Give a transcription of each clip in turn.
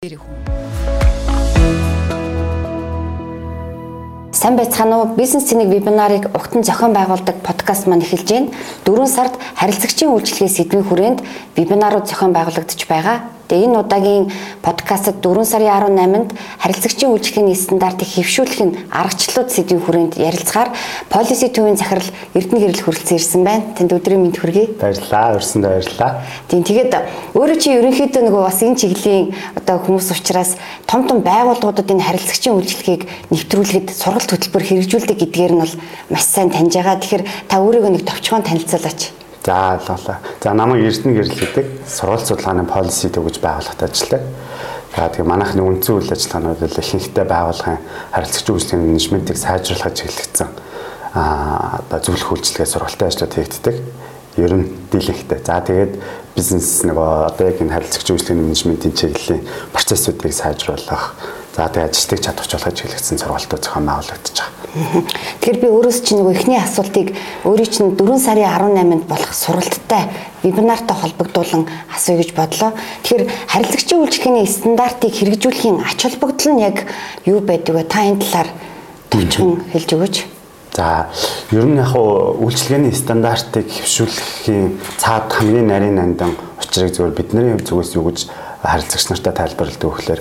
дээрх хүн. Сайн байцгаана уу? Бизнес цэник вебинарыг угтан зохион байгуулдаг подкаст маань эхэлж байна. 4 сард харилцагчийн үйлчлэгээ сэдвийн хүрээнд вебинарууд зохион байгуулагдаж байгаа. Тэгээ энэ удаагийн подкастт 4 сарын 18-нд харилцагчийн үйлчлэгээний стандартыг хэвшүүлэх нь аргачлалууд сэдвийн хүрээнд ярилцгаар policy төвийн захирал Эрдэнэ гэрэл хүрэлцэн ирсэн байна. Танд өдрийн мэнд хүргэе. Баярлалаа. Өрсөндөө баярлалаа. Тийм тэгээд өөрөө чи ерөнхийдөө нөгөө бас энэ чиглэлийн одоо хүмүүс учраас том том байгууллагуудад энэ харилцагчийн үйлчлэгийг нэвтрүүлэхэд сургалт хөтөлбөр хэрэгжүүлдэг гэдгээр нь бол маш сайн таньж байгаа. Тэгэхээр та өөрийгөө нэг товчхон танилцуулаач. За лалаа. За намайг Эрдэнэ гэрэл гэдэг сургууль судалгааны policy төгөж байгууллагад ажилладаг. За тэгээ манайхны үндсэн үйл ажиллагаанууд бол ихэнхдээ байгууллагын харилцагч үйлчлэгийн менежментийг сайжруулахад чиглэгдсэн аа одоо зөвлөх үйлчлэгээ сургалтын ажлууд хийгддэг. Ер нь дийлэнхтэй. За тэгээд бизнес нөгөө одоо яг энэ харилцагч үйлчлэгийн менежментийн чиглэлийн процессуудыг сайжруулах За тэгээ ажилтныг чадварч болохыг чиглэгдсэн сургалтууд зохион байгуулагдаж байгаа. Тэгэхээр би өөрөөс чинь нөгөө эхний асуултыг өөрийн чинь 4 сарын 18-нд болох сургалттай вебинартай холбогдуулан асууя гэж бодлоо. Тэгэхээр харилцагчийн үйлчлэгээний стандартыг хэрэгжүүлэхийн ач холбогдол нь яг юу байдаг вэ? Та энэ талаар товчхон хэлж өгөөч. За ер нь яг үйлчлэгээний стандартыг хэвшүүлэхийн цаад хамгийн нарийн нандан учрыг зөвөр бидний зүгээс юу гэж харилцагч нартай тайлбарладаг вэ гэхээр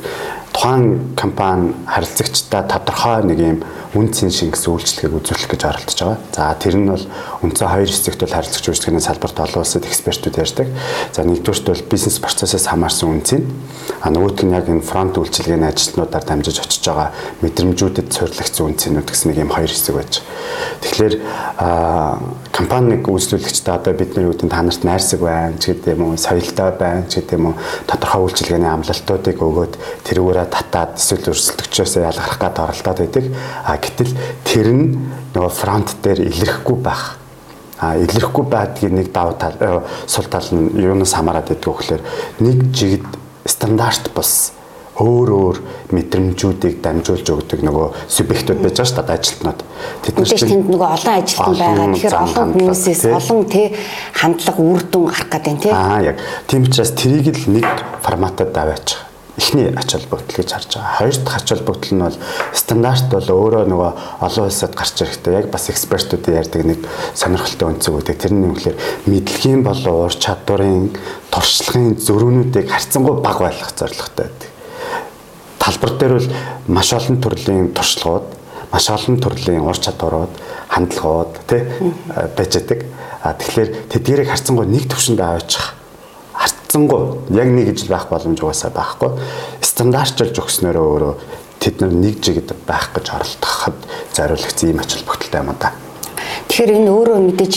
тухайн компани харилцагчтай тодорхой нэг юм үн цэн шингэсэн үйлчлэгийг үзүүлэх гэж оролдож байгаа. За тэр нь бол үндсэн хоёр хэсэгт бол харилцагч үйлчлэгээний салбарт олон улсад экспертүүд ярьдаг. За нэгдүгüрт бол бизнес процессээс хамаарсан үн цэн. А нөгөөх нь яг энэ фронт үйлчлэгээний ажилтнуудаар дамжиж очиж байгаа мэдрэмжүүдэд суйрлагдсан үн цэнүүд гэсэн нэг юм хоёр хэсэг байж. Тэгэхээр компани нэг үйлчлүүлэгчтэй одоо бидний үүдэн та нарт найрсаг байна ч гэдэг юм уу, соёлтой байна ч гэдэг юм уу, тодорхой үйлчлэгээний амлалтуудыг өгөөд тэрүүгээрээ татаад эсвэл өрсөлдөгчөөсөө ялгарах гад оролдоод байдаг. А гэтэл тэр нь нөгөө фронт дээр илэрхгүй байх а илэрхгүй байдгийн нэг давуу тал э, сул тал нь юунаас хамаарат байдг вэ гэхээр нэг жигд стандарт бус өөр өөр мэдрэмжүүдийг дамжуулж өгдөг нөгөө субъектууд байж байгаа шүү дээ ажилтнууд. Тэд нар чинь тэнд нөгөө олон ажилтан байгаа. Тэгэхээр олон хүмүүсээс олон тий хандлага үр дүн гарах гэдэг нь тий. Аа яг. Тийм учраас тэрийг л нэг форматад даваачих эхний ач холбогдол гэж харж байгаа. Хоёр дахь ач холбогдол нь бол стандарт бол өөрөө нөгөө олон улсад гарч ирэхдээ яг бас экспертүүдийн ярьдаг нэг сонирхолтой өнцөг үүдэг. Тэр нь юу гэхээр мэдлэгийн болон ур чадварын туршлагын зөрүүнүүдийг харьцангуй бага байлгах зорилготой байдаг. Талбар дээр бол маш олон төрлийн туршлагууд, маш олон төрлийн ур чадварууд, хандлагууд тий байж байгаа. А тэгэхээр тэдгээрийг харьцангуй нэг төвшөнд аваачих харьцангуй яг нэг ижил байх боломж угаасаа байхгүй. Стандартчилж өгснөөрөө өөрөө тэд нар нэг жигд байх гэж оролдоход зориулагдсан юм ач холбогдолтой юм да. Тэгэхээр энэ өөрөө мэдээж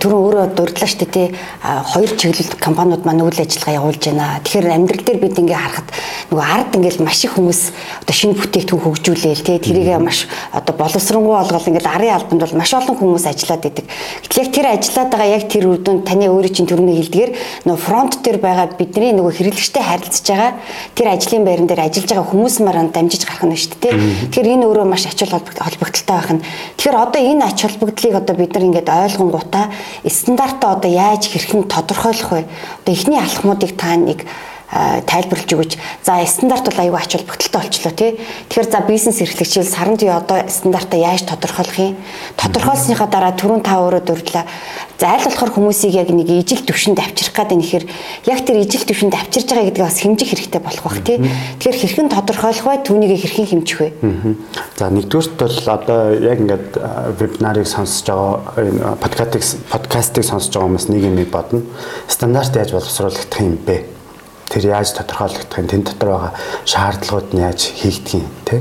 түрүүн өөрөө дурдлаа шүү дээ тий хоёр чиглэлд компаниуд маань үйл ажиллагаа явуулж байна. Тэгэхээр амьдрал дээр бид ингээ харахад нөгөө ард ингээл маш их хүмүүс одоо шинэ бүтээгдэхүүн хөгжүүлээл тий тэрийг маш одоо боловсронгуй олгол ингээл арын албанд бол маш олон хүмүүс ажиллаад идэг. Гэтэл яг тэр ажиллаад байгаа яг тэр үр дүнд таны өөрийн чинь түрүүний хэлдгээр нөгөө фронт дээр байгаа бидний нөгөө хэрэглэгчтэй харилцаж байгаа тэр ажлын байран дээр ажиллаж байгаа хүмүүс мараа дамжиж гарах нь шүү дээ тий. Тэгэхээр энэ өөрөө маш ач холбогдолтой байх нь. Тэгэхээр одоо энэ ач холбогдлыг одоо бид нар ингээд ойлгонгуудаа стандартаа одоо яаж хэрхэн тодорхойлох вэ? Одоо эхний алхмуудыг та нэг тайлбарлаж өгөөч. За стандарт бол аюул ач холбогдолтой болчлоо тий. Тэгэхээр за бизнес эрхлэгчил саранд юу одоо стандартаа яаж тодорхойлох юм? Тодорхойлсныхаа дараа түрүүн та өөрөө дурдлаа. За аль болохоор хүмүүсийг яг нэг ижил төвшөнд авчрах гэдэг нь ихээр яг тэр ижил төвшөнд авчирж байгаа гэдгийг бас хэмжих хэрэгтэй болох бах тий. Тэгэхээр хэрхэн тодорхойлох вэ? Түүнийг хэрхэн хэмжих вэ? За нэгдүгüрт бол одоо яг ингээд вебинарыг сонсож байгаа подкастыг подкастыг сонсож байгаа хүмүүс нэг юм бодно. Стандарт яаж боловсруулах юм бэ? Тэр яаж тодорхойлогдох юм, тэн дотор байгаа шаардлагууд нь яаж хийгдэх юм тий.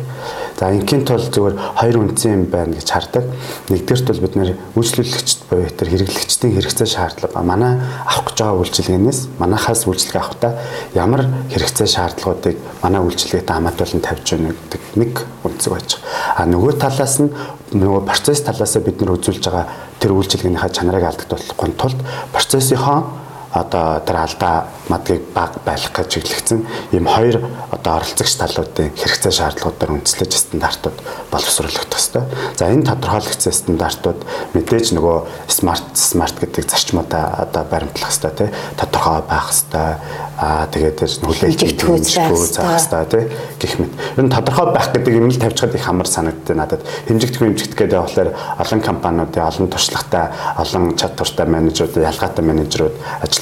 За ингийн тул зөвөр хоёр үндсэн юм байна гэж хардаг. Нэгдүгээрт бол бид нэр үйлчлүүлэгчд буюу тэр хэрэглэгчдийн хэрэгцээ шаардлага манай авах гэж байгаа үйлчилгээнээс манахаас үйлчлэг авахдаа ямар хэрэгцээ шаардлагуудыг манай үйлчлэгээтэй хамаатуулан тавьж өгнө гэдэг нэг үндсэг байж байгаа. А нөгөө талаас нь нөгөө процесс талаас бид нар үзүүлж байгаа тэр үйлчилгээнийхаа чанарыг алдагдуулахгүй тулд процессийнхоо одоо тэр алдаа мадгийг баг байлгах гэж чиглэгдсэн ийм хоёр одоо оролцогч талуудын хэрэгцээ шаардлагуудаар үндэслэж стандартууд боловсруулах ёстой. За энэ тодорхойлогдсон стандартууд мэдээж нөгөө смарт смарт гэдэг зарчмуудаа одоо баримтлах ёстой тий тодорхой байх ёстой. Аа тэгээд хүлээлт заах ёстой тий гэх мэт. Ер нь тодорхой байх гэдэг юм л тавьчихад их амар санагддаг надад. Хэмжигдэх хэмжигдэх гэдэг болохоор олон компаниудын олон туршлагатай олон чадвартай менежерүүд ялгаатай менежерүүд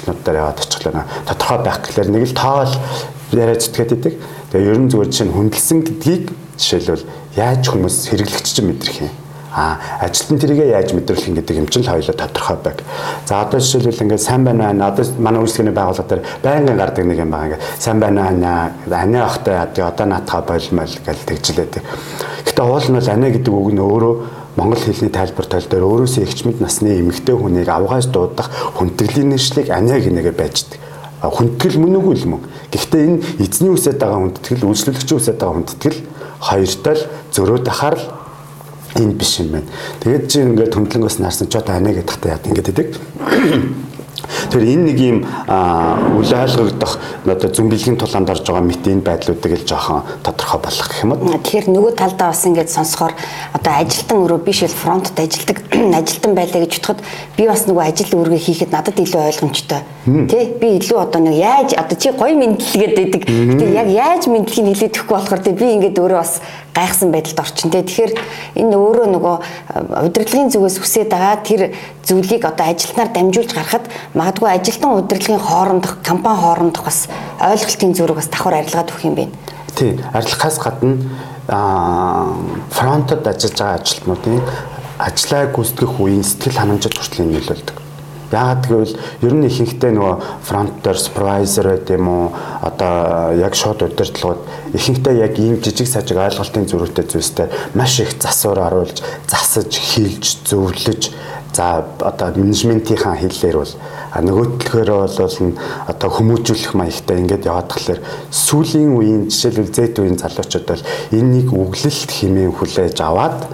ажилтнуудаар яваад очихлоо тодорхой байх гэхэлэр нэг л тоол яриад зүтгээд идэг. Тэгээ ерөн зүгээр чинь хүндэлсэн гэдгийг жишээлбэл яаж хүмүүс хэрэглэгч чинь мэдрэх юм. А ажилтан тэрийгээ яаж мэдрүүлэх гэдэг юм чинь л хоёулаа тодорхой байг. За одоо жишээлбэл ингээд сайн байна аа одоо манай үйлчлэгээний байгууллага дээр байнгын гардаг нэг юм байгаа ингээд сайн байна аа ани ахтай одоо наатаха болмол гэж тэгжлээд. Гэтэ уул нь бол ани гэдэг үг нь өөрөө монгол хэлний тайлбар тал дээр өөрөөсөө ихчмэд насны эмэгтэй хүнийг авгаас дуудах хүндэтгэлийн нэршлиг аниа гинэгээ байждаг. Хүндэтгэл мөн үгүй л мөн. Гэхдээ энэ эзний үсэд байгаа хүндэтгэл, үйлчлүүлэгчийн үсэд байгаа хүндэтгэл хоёртой л зөрөө дахаар л энэ биш юм байна. Тэгээд чи ингээд хөндлөнгөөс наарсан ч одоо аниа гэдэг тахта яа ингээд идэг. Тэгэхээр энэ нэг юм үл ойлгогдох одоо зүн бэлгийн тулаанд орж байгаа мэт энэ байдлуудыг л жоохон тодорхой болгох гэх юм уу. Тэгэхээр нөгөө талдаа бас ингэж сонсохоор одоо ажилтан өрөө биш л фронтод ажилдаг ажилтан байлаа гэж бодоход би бас нөгөө ажил үүргээ хийхэд надад илүү ойлгомжтой. Тэ би илүү одоо нэг яаж одоо чи гоё мэдлэгээд байдаг. Гэтэ яг яаж мэдлэгийг хэлээд өгөхгүй болохоор би ингээд өөрөө бас гайхсан байдалд орчин тэ. Тэгэхээр энэ өөрөө нөгөө удирдлагын зүгээс үсээд байгаа тэр зүйлийг одоо ажилтнаар дамжуулж гарахад магадгүй ажилтан удирдлагын хоорондох компани хоорондох бас ойлголтын зүрэг бас давхар арилгаад өгөх юм байна. Тийм, арилгахаас гадна аа фронтод ажиллаж байгаа ажилтнуудын ажлаа гүйцэтгэх үеийн сэтгэл ханамжид хүртэл нөлөөлдөг. Яагаад гэвэл ер нь ихэнхдээ нөгөө фронт дээр супервайзер байт юм уу? Одоо яг шууд удирдлагууд ихэнхдээ яг ийм жижиг сажиг ойлголтын зөрүүтэй зүйлстэй маш их засвар оруулж засаж хийлж зөвлөж За одоо менежментийнхаа хэллээр бол нөгөөдлөхөөр бол одоо хүмүүжүүлэх маягтай ингээд яваад тахлаар сүүлийн үеийн жишээлбэл зэт үеийн залуучууд бол энэнийг үглэлт хэмээн хүлээж аваад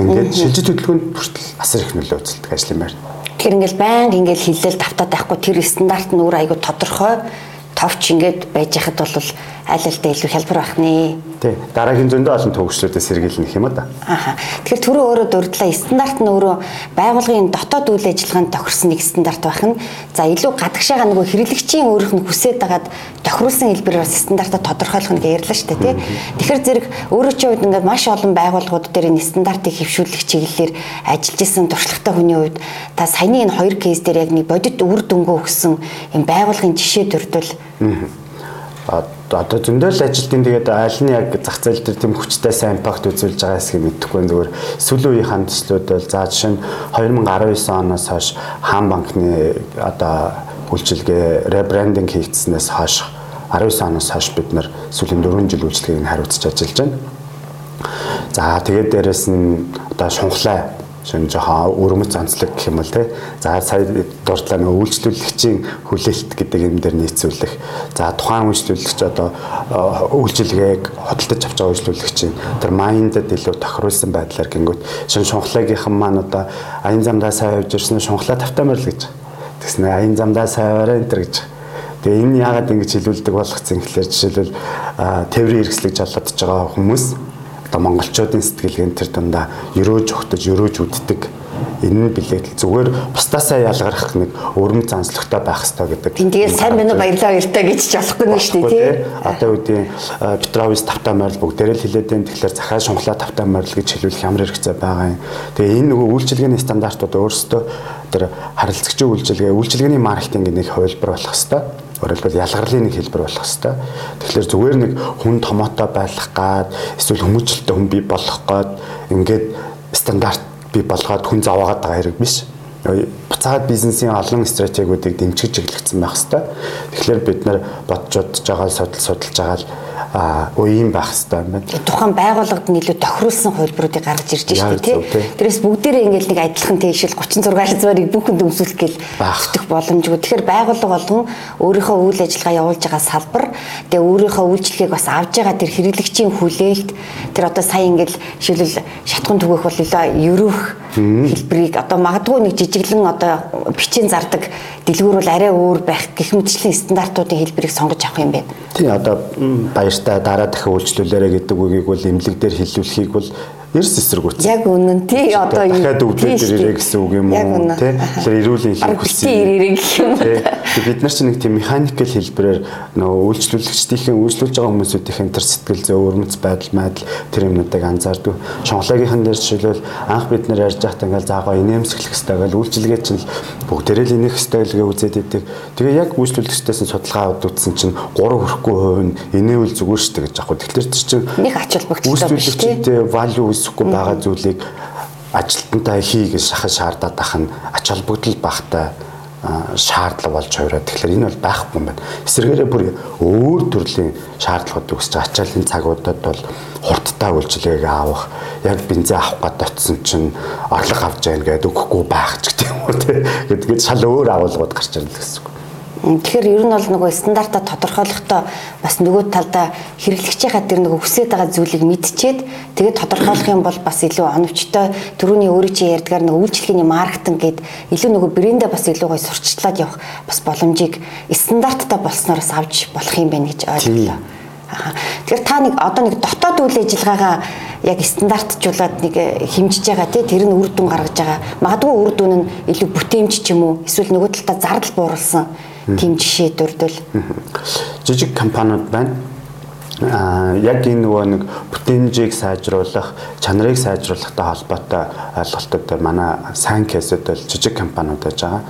ингээд шилжиж хөдөлгөөнд хүртэл асар их нөлөө үзүүлдэг ажил юм байна. Тэр ингээл байнга ингээл хиллэл тавтаад байхгүй тэр стандарт нь өөр айгу тодорхой. Товч ингээд байж хахад бол аль альтай илүү хялбар байх нэ. Тий. Дараагийн зөндөө олон төвөгчлүүдээс сэргийлнэ гэх юм да. Ааха. Тэгэхээр түрүү өөрөө дурдлаа стандарт нь өөрөө байгууллагын дотоод үйл ажиллагаанд тохирсон нэг стандарт байх нь за илүү гадагшаага нөгөө хэрэглэгчийн өөрийнх нь хүсээд байгаад тохируулсан хэлбэрээр стандартаа тодорхойлох нь ярьлаа шүү дээ тий. Тэгэхээр зэрэг өөрөө ч хувьд ингээд маш олон байгууллагууд дээр энэ стандартыг хэвшүүлэх чиглэлээр ажиллаж исэн туршлагатай хүний хувьд та саяны энэ хоёр кейс дээр яг нэг бодит үр дүнгөө өгсөн юм байгууллагын жишээ төрдөл одоо зөндөл ажилтны тэгээд аль нь яг зах зээл дээр тийм хүчтэй сайн импакт үзүүлж байгаа хэсгийг мэдэхгүй зүгээр сүүлийн үеийн төслүүд бол за жишээ нь 2019 оноос хойш хаан банкны одоо үйлчилгээ ребрендинг хийгдснээс хойш 19 оноос хойш бид нар сүүлийн 4 жил үйлчлэгийг хариуцж ажиллаж байна. За тэгээд дээрэс нь одоо шунхлаа шин жоохон өрмөц онцлог гэх юм бол тий. За сая дурдлаа нөгөө үйлчлүүлэгчийн хүлээлт гэдэг юм дээр нийцүүлэх. За тухайн үйлчлүүлэгч одоо үйлчилгээг хөдөлтөж авч байгаа үйлчлүүлэгчийн тэр майндад илүү тохируулсан байдлаар гингүүт шин шунхлагийнхан маань одоо аян замдаа сая явж ирсэн шунхлаа тавтаа морил гэж. Тэгснэ аян замдаа сая аваарай энэ төр гэж. Тэгээ энэ яагаад ингэж хэлүүлдэг болгоцсон гэхэлэр жишээлбэл тээврийн хэрэгслийг жолоодж байгаа хүмүүс одоо монголчуудын сэтгэлгээнд тэр дундаа өрөөж өгтөж өрөөж үддэг энэ нь билээд зүгээр бусдаасаа ялгарах нэг өрөм занслогтой байх хэрэгтэй гэдэг. Тэгээд сайн байна уу баярлалаа баяртай гэж ч болохгүй нь шүү дээ тий. Одоо үүдийн Петровис тавтаа морил бүгдээрээ л хилээд байна. Тэгэхээр захаа шунхлаа тавтаа морил гэж хэлүүлэх ямар хэрэгцээ байгаа юм. Тэгээ энэ нөгөө үйлчилгээний стандартууд өөрсдөө тэр харилцагчийн үйлчилгээ, үйлчилгээний маркетинг нэг хувилбар болох хэрэгтэй Өөрөлдвөл ялгарлын нэг хэлбэр болох хэвээр. Тэгэхээр зүгээр нэг хүн томоотой байх гад эсвэл хүмүүжлэлтэй хүн бий болох гад ингээд стандарт бий болгоод хүн заваагаад байгаа хэрэг биш буцаад бизнесийн олон стратегиудыг дэмжиж чиглэгдсэн байх хэвээр. Тэгэхээр бид нар бодж бодж байгаа судал судалж байгаа үеийн байх хэвээр юм байна. Тухайн байгууллагад нь илүү тохируулсан хувилбаруудыг гаргаж ирж байна шүү дээ. Тэрээс бүгдээрээ ингээл нэг адилхан тэгшил 36 хязгаарыг бүхэнд өмсүүлэх гэл багтах боломжгүй. Тэгэхээр байгууллага болгон өөрийнхөө үйл ажиллагаа явуулж байгаа салбар тэгээ өөрийнхөө үйлчлэгийг бас авж байгаа тэр хэрэглэгчийн хүлээлт тэр одоо сая ингээл шилэл шатхын түгэх бол илүү ерөөх хэлбэрийг одоо магадгүй нэг жижиглэн одоо бичийн зардаг дэлгүүр бол арай өөр байх гэх мэтчлийн стандартуудын хэлбэрийг сонгож авах юм байна. Тий одоо баяртай дараа дахин үйлчлүүлээрэ гэдэг үгийг бол имлэг дээр хэлүүлэхийг бол эрс эсэргүүц. Яг үнэн тий одоо дахиад өвдөд ирээрээ гэсэн үг юм уу тий. Тэгэхээр эрүүлийн хийх хүссэн. ирээрээ гэх юм уу. Бид нар чинь нэг тийм механикл хэлбэрээр нөгөө үйлчлүүлэгчдийн үйлчлүүлж байгаа хүмүүсүүдийн тэр сэтгэл зүй өрмөц байдал майдал тэр юмнуудыг анзаардаг. Шонхлагийнхан дээр жишээлбэл анх бид нар ярьж байхдаа ингээл заагаа инээмсэглэх хэрэгтэй гэл үйлчлэгээ чинь бүгдээрээ л инех хэрэгтэй л гээ үзээд идэг. Тэгээ яг үйлчлүүлэгчдээс нь судалгаа авдагдсан чинь 3 хүрэхгүй хувь нь инээвэл зүгээр дээ гэж аахгүй. Тэгэхээр чинь нэг ач холбогдолтой биш тий. Value үүсэхгүй байгаа зүйлийг ажилтнаа хий гэж шахаж шаардаад ах нь ач холбогдол багтай шаардлага болж хувираад тэгэхээр энэ бол байхгүй юм байна. Эсвэргээрээ бүр өөр төрлийн шаардлагууд үүсэж ачааллын цагуудад бол хурдтай үйлчлэгийг авах, яг бензин авах гээд очисон чинь орлого авч яах гээд өгөхгүй байх ч гэдэг юм уу тийм. шал өөр агуулгууд гарч ирнэ гэсэн үг. Тэгэхээр ер нь бол нөгөө стандартаа тодорхойлохдоо бас нөгөө талдаа хэрэглэгчийнхаа тэр нөгөө хүсэж байгаа зүйлийг мэдчихэд тэгээд тодорхойлох юм бол бас илүү оновчтой төрөний өөрөө чи ярьдгаар нөгөө үйлчлэгээний маркетинг гээд илүү нөгөө брэндээ бас илүү гоё сурчлаад явах бас боломжийг стандарттай болснороос авч болох юм байна гэж ойлголоо. Тэгэхээр та нэг одоо нэг дотоод үйл ажиллагаагаа яг стандартжуулаад нэг хэмжиж байгаа тий тэр нь үр дүн гаргаж байгаа. Магадгүй үр дүн нь илүү бүтээмж ч юм уу эсвэл нөгөө талдаа зардал бууруулсан тийм жишээ дурдвал жижиг компаниуд байна. Аа яг энэ нөгөө нэг бүтээмжийг сайжруулах, чанарыг сайжруулахтай холбоотой ойлголтууд дээр манай сайн кейсүүд бол жижиг компаниуд байж байгаа.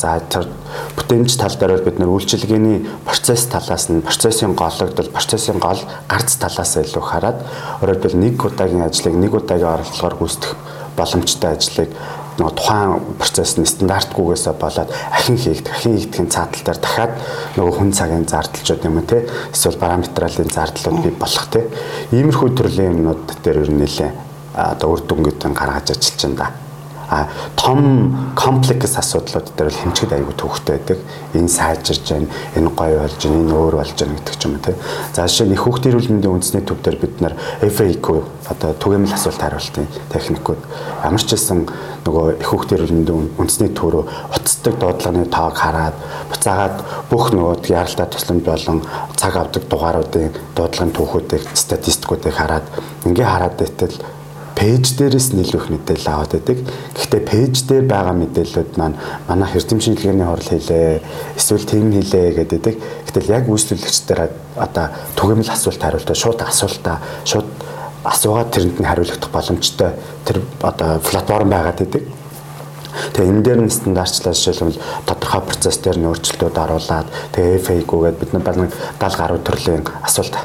За тэр бүтээмж тал дээр бол бид нэр үйлчилгээний процесс талаас нь процессын гологдол, процессын гол гарц талаас илүү хараад өөрөөр хэлбэл нэг удаагийн ажлыг нэг удаагийн оролдлогоор гүйцэтгэх боломжтой ажлыг нөгөө тухайн процесс нь стандартгүйгээсээ болоод ахин хийгдэх, ахин хийгдэхин цаатал дээр дахиад нөгөө хүн цагийн зардалчуд юм те эсвэл параметралын зардлууд бий болох те. Иймэрхүү төрлийн юмнууд дээр ер нь нэлээ одоо үр дүнгийн гаргаж ажиллаж байна да а том комплекс асуудлууд дээр л хэмжигд аягүй төвхтэй байдаг. Энэ сайжирж байна, энэ гоё болж байна, энэ өөр болж байна гэдэг ч юм уу тий. За жишээ нь их хүүхдийн эрүүл мэндийн үндэсний төв дээр бид нар FAQ одоо түгээмэл асуулт хариултын техникүүд ямар ч хэлсэн нөгөө их хүүхдийн эрүүл мэндийн үндэсний төв рүү уцтдаг дуудлагын тоог хараад буцаагаад бүх нөгөө яралтай тусламж болон цаг авдаг дугааруудын дуудлагын түүхүүдийг статистикуудыг хараад ингээ хараад байтал пэйж дээрээс нь илүү их мэдээлэл аваад байдаг. Гэхдээ пэйж дээр байгаа мэдээллүүд маань манай хэрдэм шинжилгээний хурал хийлээ, эсвэл тэм хийлээ гэдэг. Гэтэл яг үйлчлүүлэгчдэр одоо түгээмэл асуулт хариултаа шууд асуултаа шууд асуугаад тэрэнд нь хариулагдах боломжтой тэр одоо платформ байгаад байдаг. Тэгээ энэ дээр нь стандартчлал жишээлбэл тодорхой процесс дээр нь өөрчлөлтүүд оруулаад тэгээ FAQ гэдэг бид нар баг 70 гаруй төрлийн асуулт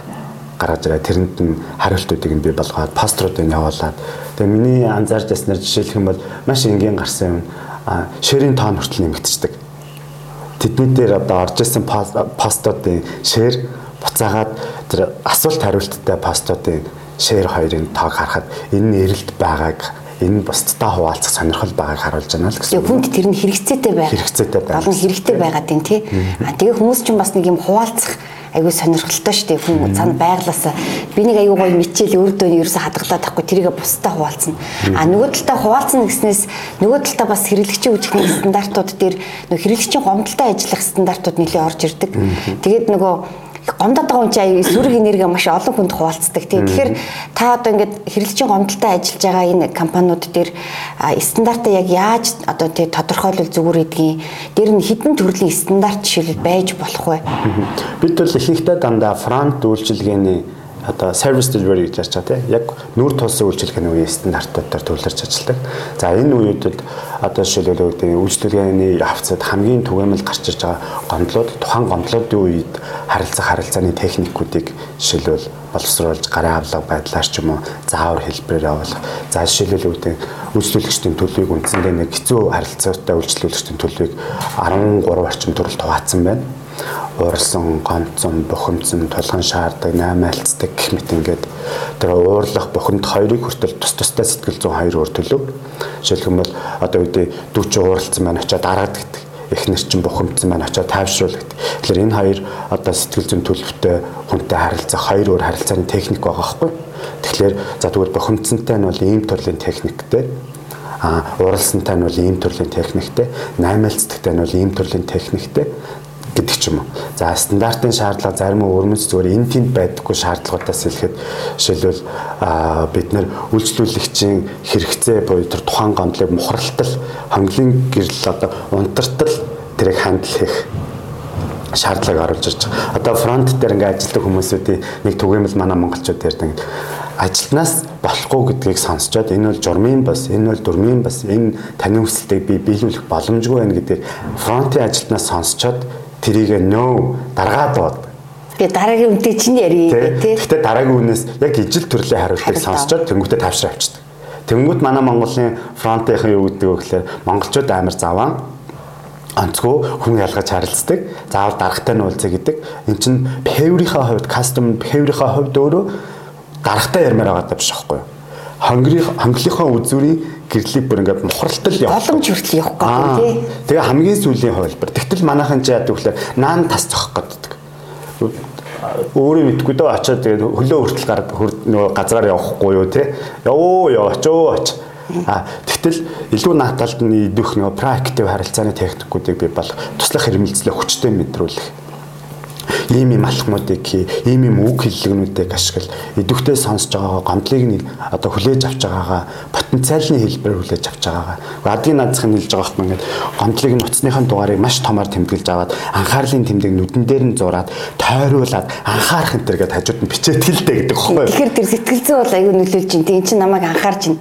гаргаж ирээ. Тэрэнд нь хариултуудыг нь бий болгоод поструудыг явуулаад. Тэгээ миний анзаарч яснаар жишээлх юм бол маш энгийн гарсан юм. Шэрийн тоон хүртэл нэмэгдчихдэг. Тэдний дээр одоо орж исэн постуудын шэр буцаагаад тэр асуулт хариулттай постуудын шэр хоёрын тоог харахад энэ нь эрэлт байгааг энэ бусдтай хуваалцах сонирхол байгааг харуулж байна л гэсэн. Хүнд тэр нь хэрэгцээтэй байх. Хэрэгцээтэй байх. Олон хэрэгтэй байгаад тийм тий. А тэгээ хүмүүс ч бас нэг юм хуваалцах айгүй сонирхолтой шүү дээ хүн цаана байглаасаа би нэг айгүй гоё мичээл өөртөө ерөөсө хадгалаад тахгүй тэрийгэ бусдаа хуваалцсан. А нөгөө талдаа хуваалцсан гэснээс нөгөө талдаа бас хэрэглэгчийн үжигний стандартууд дээр нөгөө хэрэглэгчийн гомдолтой ажиллах стандартууд нэлээд орж ирдэг. Тэгээд нөгөө гомдоод байгаа хүн чинь сүрэг энерги маш олон хүнд хуваалцдаг тийм. Тэгэхээр та одоо ингээд хэрэглэгчийн гомдолтой ажиллаж байгаа энэ компаниуд дээр стандартаа яг яаж одоо тий тодорхойлол зүгээр гэдгийг дээр нь хідэн төрлийн стандарт жишээл байж болох вэ? Бид бол ихэнхдээ дандаа фронт үйлчилгээний одоо service delivery гэж ярьж байгаа тийм яг нүүр тулсан үйлчилгээний үеийн стандартуудаар төвлөрч ажилладаг. За энэ үед бол одоо жишээлбэл үүдээ үйлчлэгээний хавцад хамгийн түгээмэл гарч ирж байгаа гомдлууд тухайн гомдлуудын үед харилцах харилцааны техникүүдийг жишээлбэл боловсруулж гарын авлага байдлаар ч юм уу заавар хэлбэрээр явуулах. За жишээлбэл үүдээ үйлчлүүлэгчдийн төлөвийг үндсэндээ нэг хэцүү харилцаатай үйлчлүүлэгчдийн төлөвийг 13 орчим төрөлд хуваацсан байна уурсан, гомцсон, бухимдсан, тулган шаарддаг, наймаалцдаг гэх мэт ингээд тэр уурлах бухимд хоёрыг хүртэл тус тустай сэтгэл зүйн хоёр өөр төлөв. Жишээлх юм бол одоо үедээ дүүч ууралцсан маань очиод дараадаг гэдэг эхнэр чинь бухимдсан маань очиод тайвшруулдаг. Тэгэхээр энэ хоёр одоо сэтгэл зүйн төлөвтэй хүнтэй харилцах хоёр өөр харилцааны техник байгаа байхгүй. Тэгэхээр за тэгвэл бухимдсантай нь бол ийм төрлийн техниктэй А уралсантай нь бол ийм төрлийн техниктэй, наймаалцдагтай нь бол ийм төрлийн техниктэй гэдэг ч юм уу. За стандартын шаардлага зарим өрмөц зүгээр энэ тэнд байдаггүй шаардлагуудаас хэлэхэд жишээлбэл бид нэр үйлчлүүлэгчийн хэрэгцээ буюу тэр тухайн гомдлыг мухралтал хонглын гэрэл одоо унтартал тэрийг хандл хийх шаардлагыг оруулж ирж байгаа. Одоо фронт дээр ингээ ажилладаг хүмүүсүүдийн нэг түгээмэл манай монголчууд ярьдаг. Ажилтнаас болохгүй гэдгийг сонсчоод энэ бол журмын бас, энэ бол дурмын бас, энэ таны хүсэлтийг би биелүүлэх боломжгүй байна гэдгийг фронтын ажилтнаас сонсчоод тэрийг нөө даргаад бод. Тэгээ дараагийн үнтэй чинь ярий тий. Гэхдээ дараагийн үнээс яг ижил төрлийн хариултыг сонсчоод тэнгуүтэ тавшраа авчдаг. Тэнгуут манай Монголын фронтынхан юу гэдэг вэ гэхээр монголчууд амар заваа онцгой хүн ялгаж харилцдаг. Заавал даргатай нь уулзъя гэдэг. Эн чинь behavior-ийнхаа хувьд, custom behavior-ийнхаа хувьд өөрөө даргатай ярмаар байгаа биш байхгүй юу? Хонгорын хонглынхаа үзүүрийн гэрлийг бүр ингээд мухралтал явах. Боломж хүртэл явах гэдэг тий. Тэгээ хамгийн сүүлийн хувилбар. Тэгтэл манайхан ч яадаг вөхлөө наан тас зохих гэдэг. Өөрөө мэдгүй дөө очиод тэгээд хөлөө хүртэл гар нөгөө газраар явахгүй юу тий. Явоо яваач өөч. А тэгтэл илүү нааталд нь идэх нөгөө проактив харилцааны техникүүдийг би бол туслах хэрэгэлцлээ хүчтэй мэдрүүлэх ийм ийм алхмуудыг хий, ийм ийм үг хэллэгнүүдийг ашигла. Идэвхтэй сонсож байгаагаа гомдлыг нэг одоо хүлээж авч байгаагаа потенциалны хэлбэрээр хүлээж авч байгаагаа. Адгийн наадзах нь хэлж байгаа юм ингээд гомдлыг нь утасныхын дугаарыг маш томоор тэмдэглэж аваад анхаарлын тэмдэг нүдэн дээр нь зураад тойруулаад анхаарах энэ төр гэдээ хажууд нь бичээдгэлтэй гэдэг юм байна. Тэгэхээр тэр сэтгэл зүй бол аюу нөлөөлж чинь тийм чинь намайг анхаарч чинь.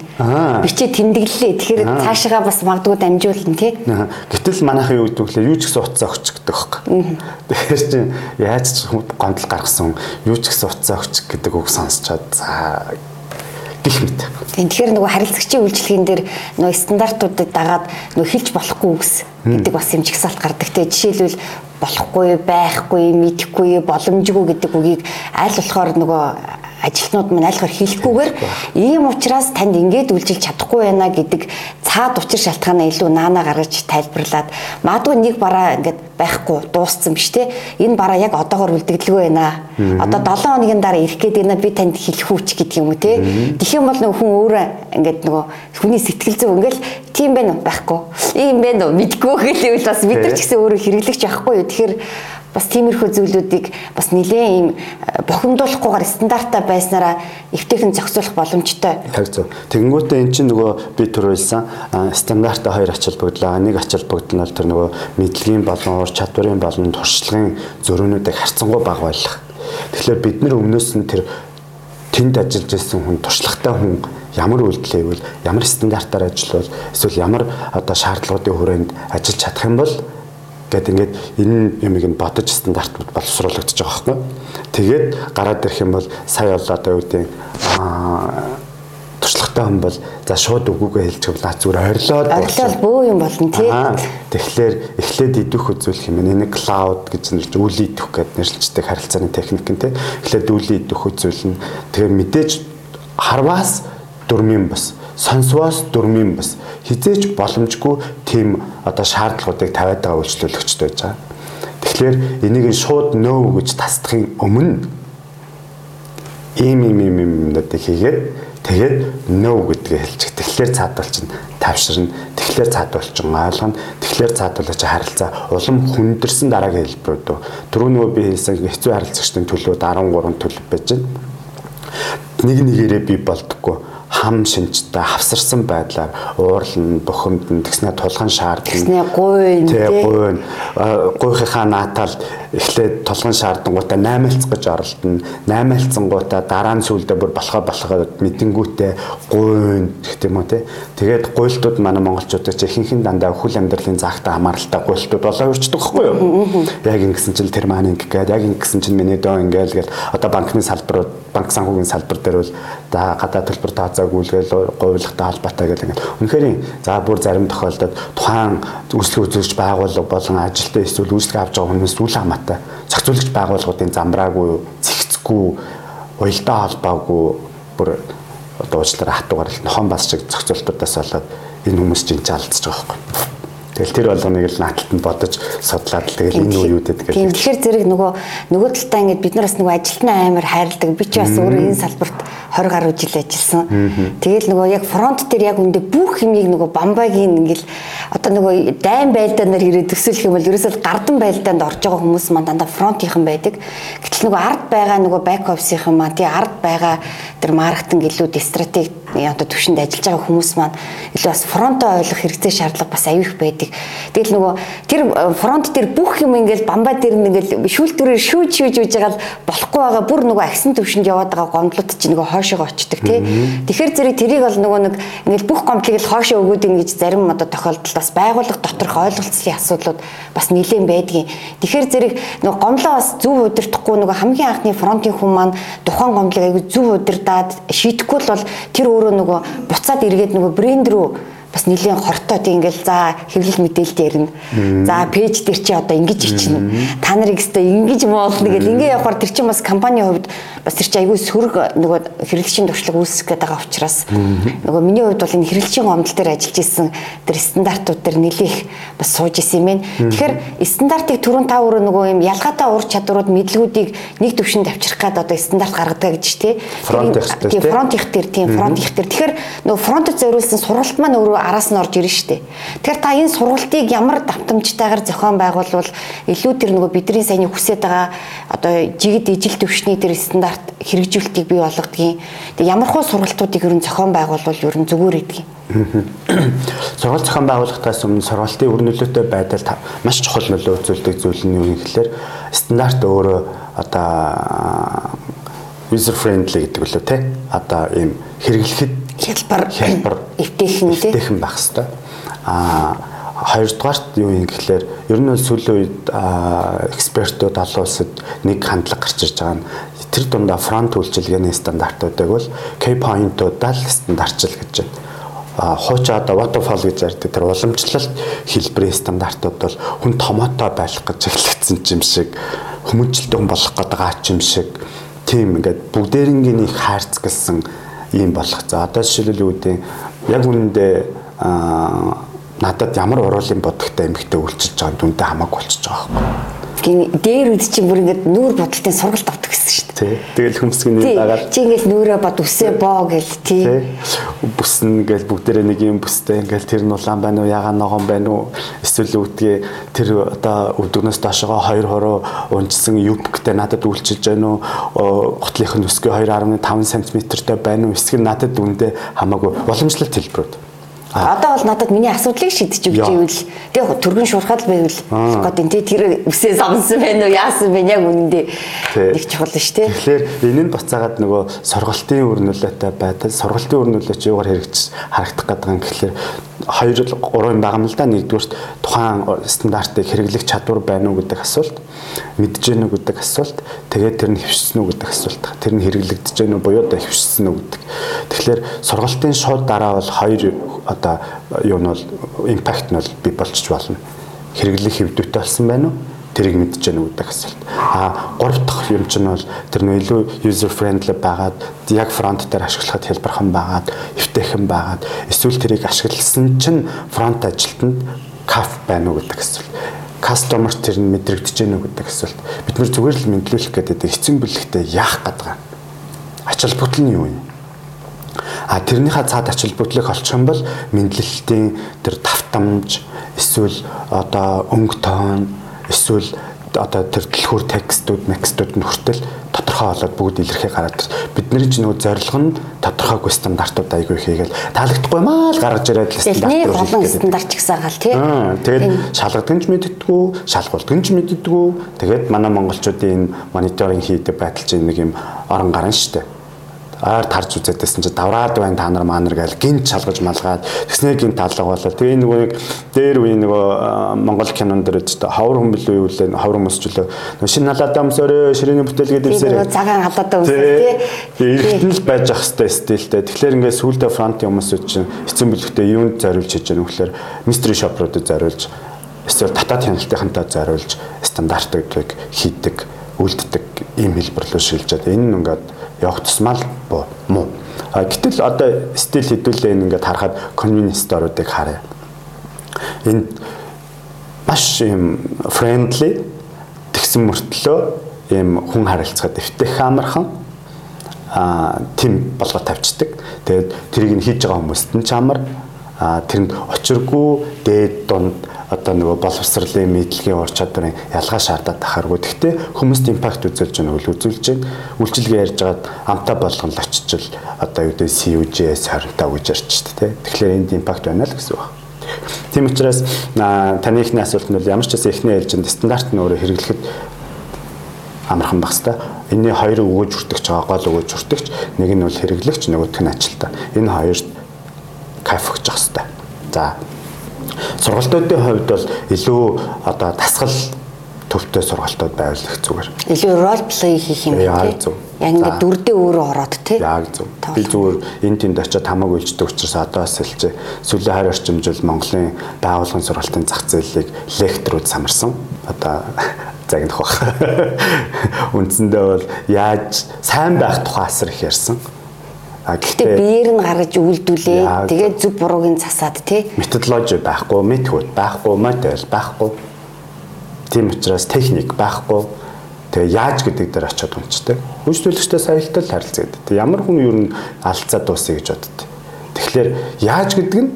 Бичээ тэмдэглэлээ. Тэгэхээр цаашаа бас магадгүй дамжуулна тий. Гэтэл манайхан юу гэдэг вэ? Юу ч гэсэн утсаа өгч гэдэг хөөх. Тэгэхээр чинь яаж ч гомдол гаргасан юу ч гэсэн уцаа өгч гэдэг үг сонсчоод за гих мэт. Тэгэхээр нөгөө харилцагчийн үйлчлэгийн дээр нөгөө стандартуудыг дагаад нөгөө хэлж болохгүй үгс гэдэг бас юм чигсалт гардаг. Тэ жишээлбэл болохгүй, байхгүй, мэдэхгүй, боломжгүй гэдэг үгийг аль болохоор нөгөө ажилтнууд маань айлхаар хэлэхгүйгээр ийм учраас танд ингээд үйлчилж чадахгүй байна гэдэг цаад учир шалтгаанаа илүү наана гаргаж тайлбарлаад магадгүй нэг бараа ингээд байхгүй дууссан биш те. Энэ бараа яг одоогор үлдэгдэлгүй байна. Одоо 7 хоногийн дараа ирэх гээд байна. Би танд хэлэх үүч гэдэг юм уу те. Тэгэх юм бол нөгөө хүн өөрөө ингээд нөгөө хүний сэтгэл зүй ингээл тийм байна уу? Байхгүй. Ийм байна уу? Мэдгүй гэхэл бас. Бид нар ч гэсэн өөрөө хэрэглэгч яахгүй юу? Тэгэхээр бас тиймэрхүү зүйлүүдийг бас нэлээд ийм э, бохимдуулахгүйгээр стандартаа байснараа эвтэйхэн зохицуулах боломжтой. Тэгзүү. Тэгэнгүүтээ эн чинь нөгөө би төрүүлсэн стандартаа хоёр ачаал бүгдлээ. Нэг ачаал бүгд нь тэр нөгөө мэдлэгийн болон ур чадварын болон туршлагын зөрүүнүүдийг харьцангуй бага байлгах. Тэгэхээр бид нар өмнөөс нь тэр тэнд ажиллаж байсан хүн туршлагатай хүн ямар үйлдэл хийвэл ямар стандартаар ажиллавал эсвэл ямар одоо шаардлагуудын хүрээнд ажиллаж чадах юм бол Гэт ингээд энэ юмыг нь бодож стандартууд боловсруулагдаж байгаа байхгүй. Тэгээд гараад ирэх юм бол сая бол одоо юу гэдэг аа туршлагатай хүн бол за шууд үгүйгээ хэлж бол зүгээр ойрлоод ойрлол бөө юм болно тий. Тэгэхээр эхлээд идэх үзүүлэх юм. Энэ клауд гэж нэрж үйл идэх гэдэг нэрлэлцдэг харилцааны техник нь тий. Эхлээд үйл идэх үзүүлнэ. Тэгэхээр мэдээж харваас дөрмийн бас сонсвоос дөрмийн бас хизээч боломжгүй тийм одоо шаардлагуудыг тавиад байгаа үйлчлүүлэгчд байж байгаа. Тэгэхээр энийг шууд нөө гэж тасдахын өмнө ийм ийм ийм юмнуудыг хийгээд тэгээд нөө гэдгээ хэлчих. Тэгэхээр цаадвал чинь тавширна. Тэгэхээр цаадвал чинь ойлгоно. Тэгэхээр цаадвал чи харилцаа улам хүндэрсэн дараагийн хэлбэрүүд. Түрүү нөгөө би хэлсэн хэцүү харилцагчдын төлөвд 13 төлөв байж байна. Нэг нэгээрээ би болдгоо хам шинжтэй хавсарсан байдлаар уурлан бухимдан тэгснэ тулган шаардна. Тэгснэ гуйн тий гуйн гуйхийнхаа наатаал эхлээд тулган шаардангуудаа 8 гэж оролдоно. 8 алцсангуудаа дараа нь сүулдэ бүр болохоо болохоо мэдэнгүүтээ гуйн гэх юм уу тий. Тэгээд гуйлтууд манай монголчуудад ч ихэнх нь дандаа өхөл амьдралын загтаа хамааралтай гуйлтууд болоо өрчдөг байхгүй юу? Яг ингэсэн чинь тэр маань ингээд яг ингэсэн чинь миний дөө ингээл гэл одоо банкны салбарууд банк санхүүгийн салбар дээр бол гадаад төлбөр тооцоог үйлгээл говьлогтой холбоотой гэл ингээд үнэхээр за бүр зарим тохиолдолд тухайн үйлчлэг үзүүлэгч байгууллага болон ажилтаа эсвэл үйлчлэг авч байгаа хүмүүс үл хамаатай зохицуулагч байгууллагуудын замбраагүй зэгцгүй уялдаа холбоогүй бүр одоо уучлаарай хатуугаар нохон бас шиг зохицуултуудаас болоод энэ хүмүүс чинь алдчихж байгаа байхгүй. Тэгэл тэр болгоныг л нааталт нь бодож судлаад л тэгэл энэ үе үдэд гэдэг. Тийм тэгэхээр зэрэг нөгөө нөгөө талдаа ингээд бид нар бас нөгөө ажилтнаа амар хайрладаг. Би ч бас өөрөө энэ салбарт 20 гаруй жил ажилласан. Тэгэл нөгөө яг фронт дээр яг үндэ бүх юмыг нөгөө бамбагийн ингээл одоо нөгөө дайн байлдаа нар ирээд төсөөлөх юм бол ерөөсөө гардан байлдаанд орж байгаа хүмүүс маань дандаа фронтийнхан байдаг. Гэтэл нөгөө ард байгаа нөгөө бэк офисийнхан маань тий ард байгаа тэр маркетинг илүү стратеги одоо төвшөнд ажиллаж байгаа хүмүүс маань илүү бас фронтоо ойлгох хэрэгцээ шаардлага бас аюух байдаг. Тэгэл нөгөө тэр э, фронт дээр бүх юм ингээл бамбаа дээр ингээл шүүлтүрээр шүүж шүүж үж байгаа болохгүй байгаа бүр нөгөө агсан төвшөнд яваад байгаа гомдлууд чинь нөгөө хоошоо очдөг тий. Тэгэхээр зэрэг тэрийг бол нөгөө нэг ингээл бүх гомдлыг л хоошоо өгөөд ингэж зарим одоо тохиолдолд бас байгууллага доторх ойлголцлын асуудлууд бас нэлээд байдгийн. Тэгэхээр зэрэг нөгөө гомлоо бас зөв удирдахгүй нөгөө хамгийн анхны фронтын хүн маань тухайн гомдлыг аягүй зөв удирдаад шийдэхгүй бол тэр өөрөө нөгөө буцаад эргээд нөгөө брэнд рүү бас нэлийн хортой тийм ингээл за хэвлэл мэдээлэлд ярина. За пэйж дээр чи одоо ингэж ичнэ. Та нарыг өстой ингэж моолно гэл ингээ явахаар тэр чинь бас компанийн хувьд бас тэр чинь айгүй сөрөг нөгөө хэрэглэгчийн туршлага үүсгэх гээд байгаа учраас нөгөө миний хувьд бол энэ хэрэглэгчийн гомдол дээр ажиллаж исэн тэр стандартууд дээр нэлээх бас сууж исэн юм байна. Тэгэхээр стандартыг түрүүн та өөрөө нөгөө юм ялгаатай ур чадварууд мэдлгүүдийг нэг төвшөнд авчрах гээд одоо стандарт гаргадаг гэж тий. Тий. Фронт их дээр тий. Фронт их дээр. Тэгэхээр нөгөө фронтод зориулсан сургалт маань өөрөө араас нь орж ирнэ дээ. Тэгэхээр та энэ сургалтыг ямар давтамжтайгаар зохион байгуулвал илүү тэр нөгөө бидний саяны хүсэж байгаа одоо жигд ижил төвшний тэр стандарт хэрэгжүүлэлтийг бий болгодгийг. Тэгээ ямар хөө сургалтуудыг ер нь зохион байгуулвал ер нь зүгээр гэдгийг. Сургалт зохион байгуулалтаас өмнө сургалтын үр нөлөөтэй байдал маш чухал нөлөө үзүүлдэг зүйл нь юу юм гэхээр стандарт өөрөө одоо user friendly гэдэг үлээ те одоо ийм хэрэглэхэд хялбар хялбар эвтэйхэн тий эвтэйхэн байх хэвээр. Аа хоёрдугаарт юу юм гэхлээр ер нь сүүлийн үед экспертүүд олон улсад нэг хандлага гарч ирж байгаа нь тэр дундаа фронт үйлчилгээний стандартуудыг бол K point-уудаа л стандартчил гэж байна. А хуучаа одоо waterfall гэж ярьдаг тэр уламжлалт хэлбэрийн стандартууд бол хүн томоотой байх гэж эхлэгдсэн юм шиг хүмүүжлэлтэй хүн болох гэдэг аач юм шиг тийм ингээд бүгдээрингийн их хайрцгалсан ийм болох. За одоо жишээлбэл юу гэдэг яг үнэндээ надад ямар уруулын бодогтой эмхтэй үйлчилж байгаа дүнтэй хамаагүй болчихж байгаа гин дээр үд чинь бүр ингээд нүүр бодолтын сургалт авдаг гэсэн шүү дээ. Тэгэл хүмсгийн нэр дагаад чи ингээд нүүрээ бод үсээ боо гэл тий. Бүснэ гэл бүгдээрээ нэг юм бүстэй ингээл тэр нь улаан байна уу ягаан ногоон байна уу? Эсвэл үүдгээ тэр одоо өдгнөөс доошогоо хоёр хороо унжсан юбктэй надад үйлчилж байна уу? Готлынх нь өсгөө 2.5 см-тэй байна уу? Эсвэл надад үндэ хамаагүй уламжлалт хэлбэрүүд Одоо бол надад миний асуудлыг шийдэж өгч ивэл тэг түргэн шуурхаад байвал гэдэг тий тэр үсээ самсан байна уу яасан бэ яг үнэндээ нэг чухал шүү дээ. Тэгэхээр энэ нь буцаагаад нөгөө сургалтын өрнөлөөтэй байдал сургалтын өрнөлөө чи юугаар хэрэгж харагдах гэдэг юм гэхэлэр хоёр гурван байгаа л да нэгдүгürt тухайн стандартыг хэрэглэх чадвар байна уу гэдэг асуулт мэдж гэнэ үү гэдэг асуулт. Тэгээд тэр нь хөвшсөн үү гэдэг асуулт. Тэр нь хэрэглэгдэж гэнэ үү буюу да хөвшсөн үү гэдэг. Тэгэхээр сургалтын шууд дараа бол хоёр одоо юу нь бол импакт нь бол би болчих болно. Хэрэглэх хэвдүүтэй болсон байна уу? Тэрийг мэдж гэнэ гэдэг асуулт. А гурав дахь юм чинь бол тэр нөө илүү user friendly байгаад яг фронт дээр ашиглахад хэлбэрхэн байгаад эвтэйхэн байгаад эсвэл тэрийг ашигласан чинь фронт ажилтнанд каф байна уу гэдэг асуулт кастомер тэр нь мэдрэгдэж гэнэ үү гэдэг асуулт. Бид нэр зүгээр л мэдлүүлэх гэдэг эцсийн бүлэгтээ яах гэдэг. Ач холбогдол нь юу юм? А тэрнийхээ цаад ач холбогдлыг олчих юм бол мэдлэлтийн тэр тавтамж эсвэл одоо өнгө тоон эсвэл одоо тэр дэлгүүр текстүүд, мекстүүд нь хүртэл тодорхой болоод бүгд илэрхий гараад бидний ч нөгөө зорилго нь тодорхойгүй стандартууд айгүй хийгээл таалагдахгүй маа л гаргаж ирээд л стандарт руу стандарт ч гэсэн гал тий. Тэгээд шалгадган ч мэддэггүй, шалгуулдган ч мэддэггүй. Тэгээд манай монголчуудын энэ мониторинг хийдэг байдал чинь нэг юм орон гарan штэ ойр тарж үзээдсэн чи давраад байна та нар маань гээл гинт шалгаж малгаад тэгснээр гинт талга болоо. Тэгээ нөгөө нэг дээр үе нөгөө Монгол кинон дээр ч ховор хүмбэл үе үлээ ховор өмсчлөө. Шинэ халаадаа өмсөөрөө ширээний бүтээлгээд ивсээр. Цагаан халаадаа өмсөө тий. Эргэтэн л байж ах хэвээр стилтэй. Тэгэхээр ингээд сүулдэ фронтын хүмүүсүүд чинь эцэн бүлэгтээ юунд зориулж хийж байгаа нөхлөөр мистери шопруудад зориулж эсвэл татаад хяналтынхантай зориулж стандартыг хийдэг үлддэг ийм хэлбэр рүү шилжээд энэ нь ингээд явах тусмаа л муу. А гэтэл одоо стил хэдүүлээ ингээд харахад convenience store-уудыг харъя. Энэ маш юм friendly тэгсэн мөртлөө ийм хүн харилцахад эвтэх амархан тим болгоод тавьчихдаг. Тэгээд тэрийг нь хийж байгаа хүмүүст нь ч амар тэрэнд очиргүй дээд донд одоо нөгөө боловсролын мэдлэгийн ур чадварын ялгаа шаардаад тахааргүй. Гэхдээ хүмүүст импакт үзүүлж байгаа нь үзүүлж байна. Үйлчилгээ ярьж байгаад амтаа болгон л очичил одоо юу гэдэг CUJ-с 25 гэж ярьж шүү дээ. Тэгэхээр энд импакт байна л гэсэн үг. Тийм учраас таны ихний асуулт нь бол ямар ч гэсэн ихний ээлжинд стандарт нь өөрөө хэрэглэхэд амархан байх хэвээр. Энийний хоёр өгөөж хүртэгч байгаа гол өгөөж хүртэгч нэг нь бол хэрэглэгч нөгөөх нь ажилтаа. Энэ хоёрт кайф өгч явах хэвээр. За сургалтуудын хувьд бол илүү одоо тасгал төвтэй сургалтууд байвал их зүгээр. Илүү рол плей хийх юм тийм. Яг ингээд дүрдээ өөрөө ороод тийм. Яг зөв. Би зүгээр энэ тэнд очиод хамааг үйлчдэг учраас одоо бас хэлж сүүлийн хайр орчимжил Монголын байгууллагын сургалтын зах зээлийг лекторууд самарсан. Одоо загнах бах. Үндсэндээ бол яаж сайн байх тухай асар их ярьсан. Гэхдээ биеэр нь гаргаж үйлдүүлээ. Тэгээд зөв буруугийн засаад тий. Методологи байхгүй, метод байхгүй, модель байхгүй. Тийм учраас техник байхгүй. Тэгээ яаж гэдэг дээр очиод унцдаг. Үйлчлүүлэгчтэй саялтал харилцаад. Ямар хүн юу н алдцаа дуусъя гэж боддог. Тэгэхээр яаж гэдэг нь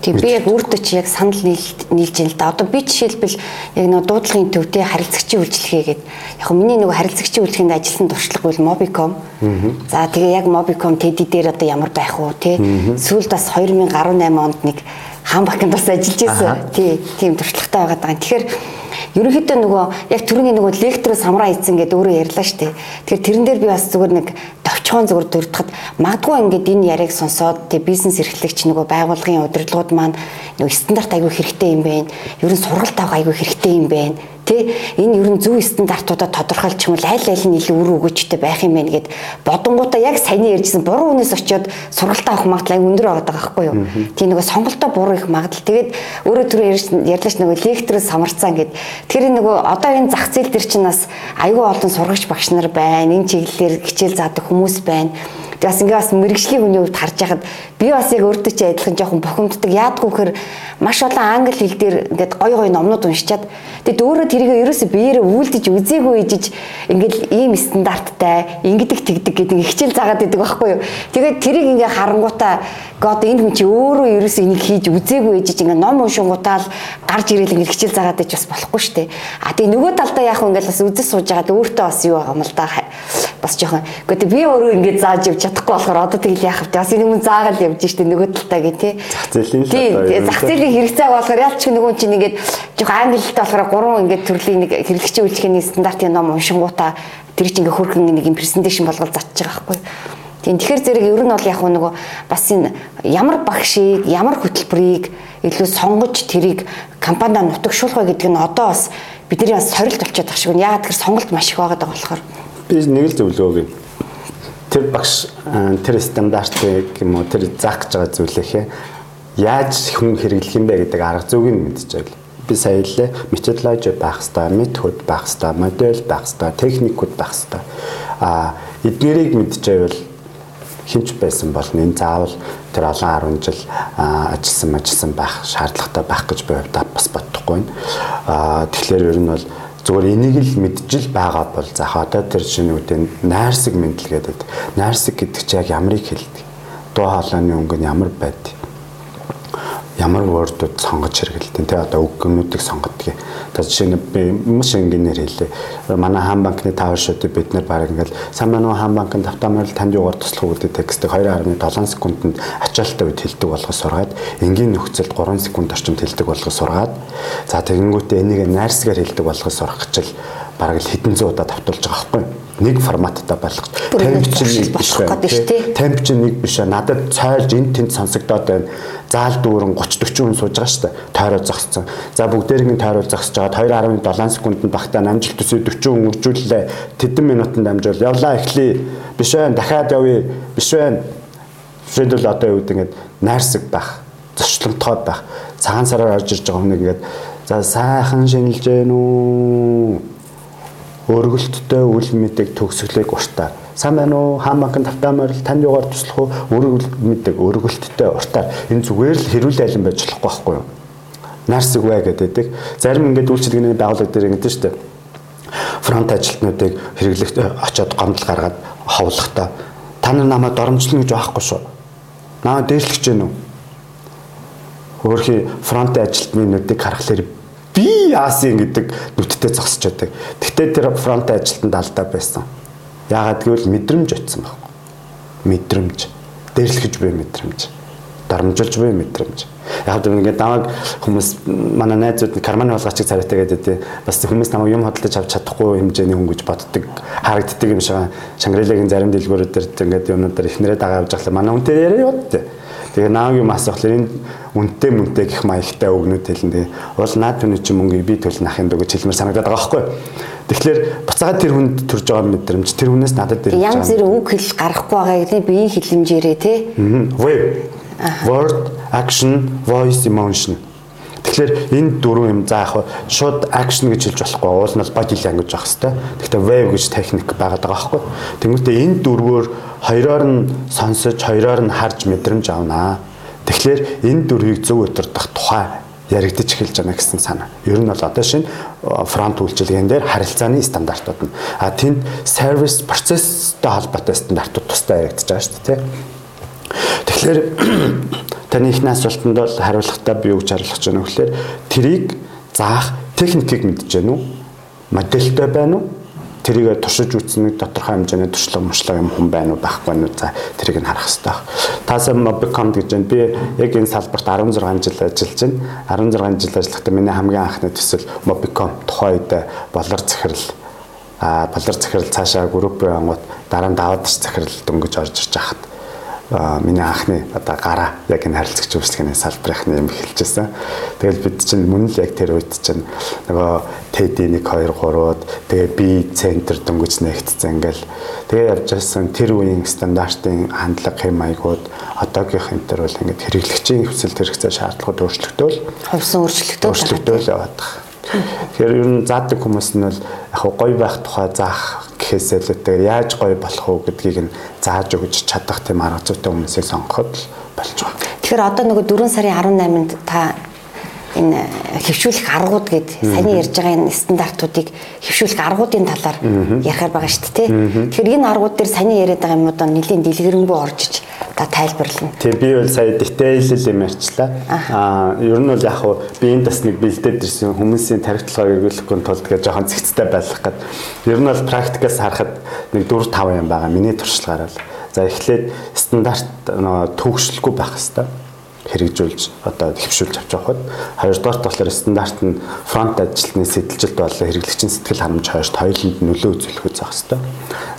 Тийм би яг өөртөө чи яг санал нийлж байна л да. Одоо би жишээлбэл яг нэг дуудлагын төвтэй харилцагчийн үйлчлэгээ гэдэг. Яг миний нэг харилцагчийн үйлчлэгэнд ажилласан туршлага бол Mobicom. За тэгээ яг Mobicom TD дээр одоо ямар байх уу те. Сүүлд бас 2018 онд нэг хаан банкнд бас ажиллаж байсан. Тий, тийм туршлагатай байгаа даа. Тэгэхээр ерөнхийдөө нөгөө яг түрүүний нөгөө лектороос хамраа ийцэн гэдэг өөрөө ярьлаа дээ. Тэгэхээр тэрэн дээр би бас зүгээр нэг товчхон зүгээр дурдхад магадгүй ингээд энэ яриаг сонсоод тэг бизнес эрхлэгч нөгөө байгууллагын удирдлагууд маань нөгөө стандарт аягүй хэрэгтэй юм байна. Ер нь сургалт авах аягүй хэрэгтэй юм байна Тэ энэ ер нь зөв стандартуудаа тодорхойлчих юм бол аль аль нь илүү үр өгөөжтэй байх юм бэ гэд бодонгуудаа яг саяны ярьжсэн буруу үнээс очиод сургалтаа авах магадлал өндөр байгаа байхгүй юу. Тийм нөгөө сонголтоо буруу их магадлал. Тэгээд өөрөө түрүү ярьлаач нөгөө лекторээс самарцсан гэд тэр нөгөө одоо энэ зах зээл дээр чинь бас аюул олон сургагч багш нар байна. Энэ чиглэлээр хичээл заадаг хүмүүс байна Тэгээс ингээ бас мэрэгжлийн хүний хувьд харж байхад би бас яг өөртөө чи адилхан жоохон бухимддаг. Яадгүй хэр маш олон англи хэл дээр ингээд гой гой номнууд уншичаад тэгэд өөрөө тэрийг ерөөсө биеэрээ үйлдэж үзээгүй ижиж ингээл ийм стандарттай ингэдэг тэгдэг гэдэг хичээл заагаад идэг байхгүй юу. Тэгээд тэрийг ингээ харангуудаа God энэ хүн чи өөрөө ерөөсө энийг хийж үзээгүй ижиж ингээ ном уншингуудаа л гарч ирээл ингээ хичээл заагаад иж бас болохгүй шүү дээ. А тэгээ нөгөө талдаа яг ингээл бас үзэж сууж байгаад өөртөө бас юу байгаа юм л да. Бас жоохон. Гэхдээ би өөрөө ингээ зааж явж чадахгүй болохоор одоо тэгэл яах вэ? Бас энэ хүн заагаад явж штэ нөгөө талтай гэ тий. Зах зээлийн л тий. Зах зээлийн хэрэгцээ болохоор ялч нөгөө чинь ингээд жоох англилтэй болохоор гурван ингээд төрлийн нэг хэрэглэгчийн үйлчлэгээний стандартын ном уншингуудаа тэр чинь ингээ хөрхөн нэг юм презентацийн болгол затж байгаа байхгүй. Тийм тэгэхээр зэрэг ер нь бол яг нөгөө бас энэ ямар багшийг ямар хөтөлбөрийг илүү сонгож тэрийг компаниа нутагшуулах вэ гэдэг нь одоо бас бидний бас сорилт болчиход байгаа шиг. Яагаад тэгэхээр сонголт маш их байгаа болохоор би нэг л зөвлөгөөг тэр багш тэр стандартыг юм уу тэр заах гэж байгаа зүйлээ яаж хүн хэрэглэх юм бэ гэдэг арга зүйг нь мэдчихвэл би сая хэллээ. Методологи байх хэвээр метод байх хэвээр модель байх хэвээр техникүүд байх хэвээр а эднэрийг мэдчихвэл хинч байсан бол энэ заавал тэр олон 10 жил ажилласан ажилласан байх шаардлагатай байх гэж би бас бодохгүй байна. А тэгэхээр ер нь бол Зүгээр энийг л мэджил байгаа бол за одоо тэр шинүүдийн найрсаг мэдлэг гэдэг. Найрсаг гэдэг чинь яг ямарыг хэлдэг. Дуу хоолойны өнгө нь ямар байдаг ямар вордууд сонгож хэрэгэлдэг те одоо үг гэмнүүдийг сонгодог. За жишээ нь би маш ингээр хэлээ. Манай хаан банкны тавар шуудыг бид нэр баг ингээл сайн манай хаан банкын автомобиль танд юугаар туслах үү гэдэг текстийг 2.7 секундэд ачаалттай үед хэлдэг болгож сургаад энгийн нөхцөлд 3 секунд орчимд хэлдэг болгож сургаад за тэгэнгүүтээ энийг найрсгаар хэлдэг болгож сурах гэж л бараг л хэдэн зуун удаа давтуулж байгаа байхгүй нэг форматтай болгож темп чинь нэг биш байна темп чинь нэг биш надад цайлж эн тэнд сонсогдоод байна заал дүүрэн 30 40 хүн сууж байгаа шүү дээ. Тойроо зогссон. За бүгдээрийн тойроо зогсож байгаа 2.7 секундэд багтаа амжилт төсөө 40 хүн үржүүллээ. Тэдэн минутанд амжуул. Явлаа эхлэе. Биш байна. Дахиад явъя. Биш байна. Жишээлбэл одоо юу гэдэг ингээд найрсаг байх, зөрчилдөгтэй байх. Цагаан сараар орж ирж байгаа хүнийг ингээд за сайхан шинжилж гэнэ үү? Өргөлттэй үл мэдэг төгсгөлийг уртаа сайн байна уу хаан банкын тавтаа морил танд югаар туслах уу өргөл мэддэг өргөлттэй уртаар энэ зүгээр л хэрүүл айлан байж болохгүй байхгүй юу нарсэг бай гэдэг. Зарим ингээд үйлчилгээний байгууллага дээр ингэдэж штэ. Фронт ажилтнуудыг хэрэглэх очоод гомдол гаргаад ховлохдоо та нар намайг доромжлно гэж байхгүй шүү. Намайг дээрлэж гэнэ үү? Өөрхий фронтын ажилтнуудыг харахаар би яасын гэдэг нүдтэй зогсож байдаг. Тэгтээ тэр фронтын ажилтнанд алдаа байсан. Яагаад гэвэл мэдрэмж очсон байхгүй. Мэдрэмж. Дээрлэхэж буй мэдрэмж. Дарамжилж буй мэдрэмж. Яг л ингээд намайг хүмүүс манай найзууд карманы болгоочиг царайтай гэдэг тий. Бас хүмүүс намайг юм хөдөлж авч чадахгүй хэмжээний хүн гэж боддог, харагддаг юм шиг Шангрилагийн зарим дэлгүүрүүд дээр ингээд юмнуудаар ихнэрээ дагаа явж байгаа. Манай үнтэй яриа юу тий. Тэгээ нааг юм асуухлаар энэ үнтэй мүнтэй гих маягтай өгнөд хэлэн тэгээ уул наад түний чи мөнгө би төлнө ахын дөгөж хэлмээр санагдаад байгаа байхгүй. Тэгэхээр буцаага тэр хүнд төрж байгаа мэдрэмж тэр хүнээс надад дээр янз бүрийн үг хэл гарахгүй байгаа гэдэг биеийн хэлэмжээрээ тий. Web word, action, voice, emotion. Тэгэхээр энэ дөрвөн юм за яг шууд action гэж хэлж болохгүй. Уул нь бол body language ах хэвээр. Гэхдээ wave гэж техник байгаад байгаа байхгүй. Тэнгүүтээ энэ дөрвөөр хоёроор нь сонсож, хоёроор нь харж мэдрэмж авнаа. Тэгэхээр энэ дөрвийг зөв удирдах тухай яригдаж эхэлж байна гэсэн санаа. Ер нь бол одоо шинэ фронт үйлчилгээнд дээр харилцааны стандартууд нь. А тэнд service процесстэй холбоотой стандартууд тусдаа яригдаж байгаа шүү дээ. Тэгэхээр таны ихний асуултанд бол хариулахдаа би юу гэж хариулах гэж байна вэ гэхээр трийг заах техникийг мэдж гэнэ үү? Модельтэй байна уу? Тэрийг туршиж үзсэн нэг тодорхой хэмжээний туршлага муршлага юм хүн байна уу байхгүй нь за тэрийг нь харах хэрэгтэй байна. Таасаа Mobicom гэж байна. Би яг энэ салбарт 16 жил ажиллаж байна. 16 жил ажиллахдаа миний хамгийн анхны төсөл Mobicom тухайн үед болор захирал а болор захирал цаашаа группийн ангууд дараа нь даваад захирал дөнгөж орж ирж хахад миний анхны одоо гараа яг энэ харилцагч үйлчлэгээний салбарынхны юм эхэлжсэн. Тэгэл бид чинь мөн л яг тэр үед чинь нөгөө TED 1 2 3-ууд тэгээ би центр дөнгөж нэгтцэн ингээл тэгээ явж байсан тэр үеийн стандартын хандлага хэм маягууд одоогийнх энэ төр бол ингээд хэрэглэгчийн хүсэл хэрэгцээ шаардлагууд өөрчлөгдөөл хувьсан өөрчлөлтөө өөрчлөгдөөл яваад байгаа. Тэгэхээр ер нь заадаг хүмүүс нь бол яг гоё байх тухай заах гэхээсээ л үгээр яаж гоё болох уу гэдгийг нь зааж өгч чадах тийм арга зүйтэй хүмүүсийг сонгоход болж байгаа. Тэгэхээр одоо нөгөө 4 сарын 18-нд та энэ хөвшүүлэх аргууд гэд саний ярьж байгаа энэ стандартуудыг хөвшүүлэх аргуудын талаар ярихаар байгаа шүү дээ. Тэгэхээр энэ аргууд дээр саний яриад байгаа юмудаа нэлийн дэлгэрэнгүй орж та тайлбарлана. Тэг би бол сая detail юм ярьчлаа. Аа ер нь бол яг хуу би энэ бас нэг бэлдээд ирсэн хүмүүсийн тархитлагыг эргүүлэхгүй тулд гэж жоохон зэгцтэй байх гээд ер нь бол практикаас харахад нэг 4 5 юм байгаа. Миний туршлагаараа л. За эхлээд стандарт төгсөлгүй байх хэрэгтэй хэрэгжүүлж одоо хөвшүүлж авч явахад хоёрдугаар болохоор стандарт нь фронт ажилтны сэтэлжилт болон хэрэглэгчийн сэтгэл ханамж хоёрт хоёуланд нөлөө үзүүлэх үзэх хэвээр.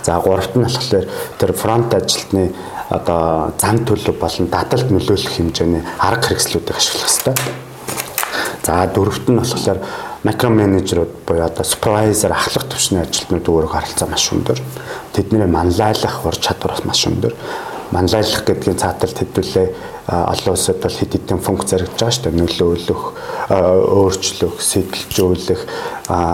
За гуравт нь болохоор тэр фронт ажилтны одоо зан төлөв болон дадалд нөлөөлөх хэмжээний арга хэрэгслүүдийг ашиглах хэрэгтэй. За дөрөвт нь болохоор макро менежерүүд буюу одоо супервайзер ахлах төвчний ажилтнууд өөрөө харилцаа маш өндөр. Тэдний манлайлах ур чадвар маш өндөр. Манлайлах гэдгийн цааталт хэдүүлээ олон улсад бол хэд хэдэн функц зарагдж байгаа шүү дээ. Нөлөөлөх, өөрчлөх, сэтэлжүүлэх,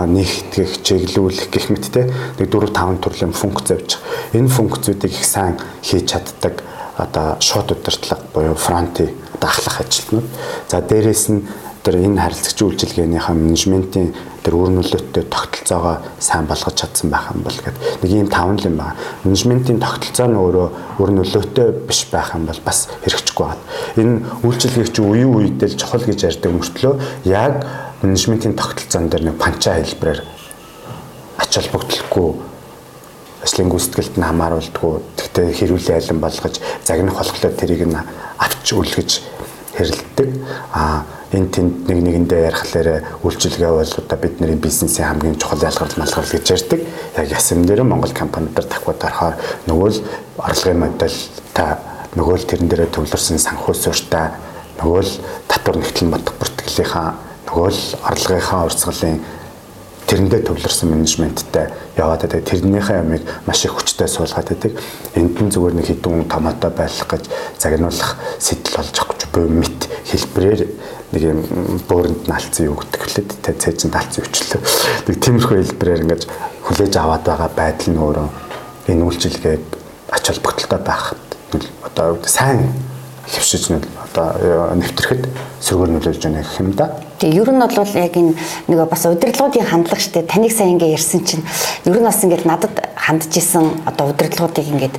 нэгтгэх, чиглүүлэх гэх мэт те нэг 4 5 төрлийн функц авч байгаа. Энэ функцүүдийг их сайн хийж чаддаг одоо шууд удирдлага буюу фронти одоо ахлах ажилтнууд. За дээрэс нь тэр энэ харилцагч үйлчилгээнийхээ менежментийн тэр үр нөлөөттэй тогтолцоогоо сайн болгож чадсан байх юм бол гэдэг нэг ийм таван юм байна. Менежментийн тогтолцоо нь өөрөө үр нөлөөтэй биш байх юм бол бас хэрэгжихгүй байна. Энэ үйлчилгээгч үеийн үедэл чухал гэж ярьдаг мөртлөө яг менежментийн тогтолцоон дээр нэг панча хэлбэрээр ач холбогдолгүй ажлын гүйцэтгэлд нь хамааруулдаггүй. Тэгтээ хэрүүлийн айлан болгож загнах болохоор тэрийг нь авч үлгэж хэрэлдэг. Аа энэ тэнд нэг нэгэндээ ярихлаарэ үйлчилгээ бол одоо бидний бизнесийн хамгийн чухал ялгарл малгарл гэж ярьдаг. Яг ясам дээр Монгол компаниудаар давхад орохоор нөгөө л орлогын модель та нөгөө л тэрэн дээрээ төвлөрсөн санхүү суурьтай нөгөө л татвар нэгтлэн бодох бүртгэлийнхаа нөгөө л орлогынхаа урсгалын тэрэндээ төвлөрсөн менежменттэй яваад байдаг. Тэрнийхээ ямиг маш их хүчтэй суулгаад байдаг. Энд нь зүгээр нэг хідүүн томоотой байх гэж загнуулах сэтэл болж авах гэж буй мэд хэлбэрээр нэг юм бөөрөнд нь алдсан юу гэдэг хэлээд тэ цээжинд алдсан өчлөө. Нэг тиймэрхүү хэлбэрээр ингэж хүлээж аваад байгаа байдал нь өөрөө энэ үйлчилгээг ач холбогдолтой байхад одоо сайн хөвшиж нь одоо нэвтрэхэд сөргөөр нөлөөлж байна гэх юм да. Тэгээ ер нь бол яг энэ нэг бас удирдлагуудын хандлага штэ таныг сайн ингээ ярьсан чинь ер нь бас ингээд надад хандж исэн одоо удирдлагуудыг ингээд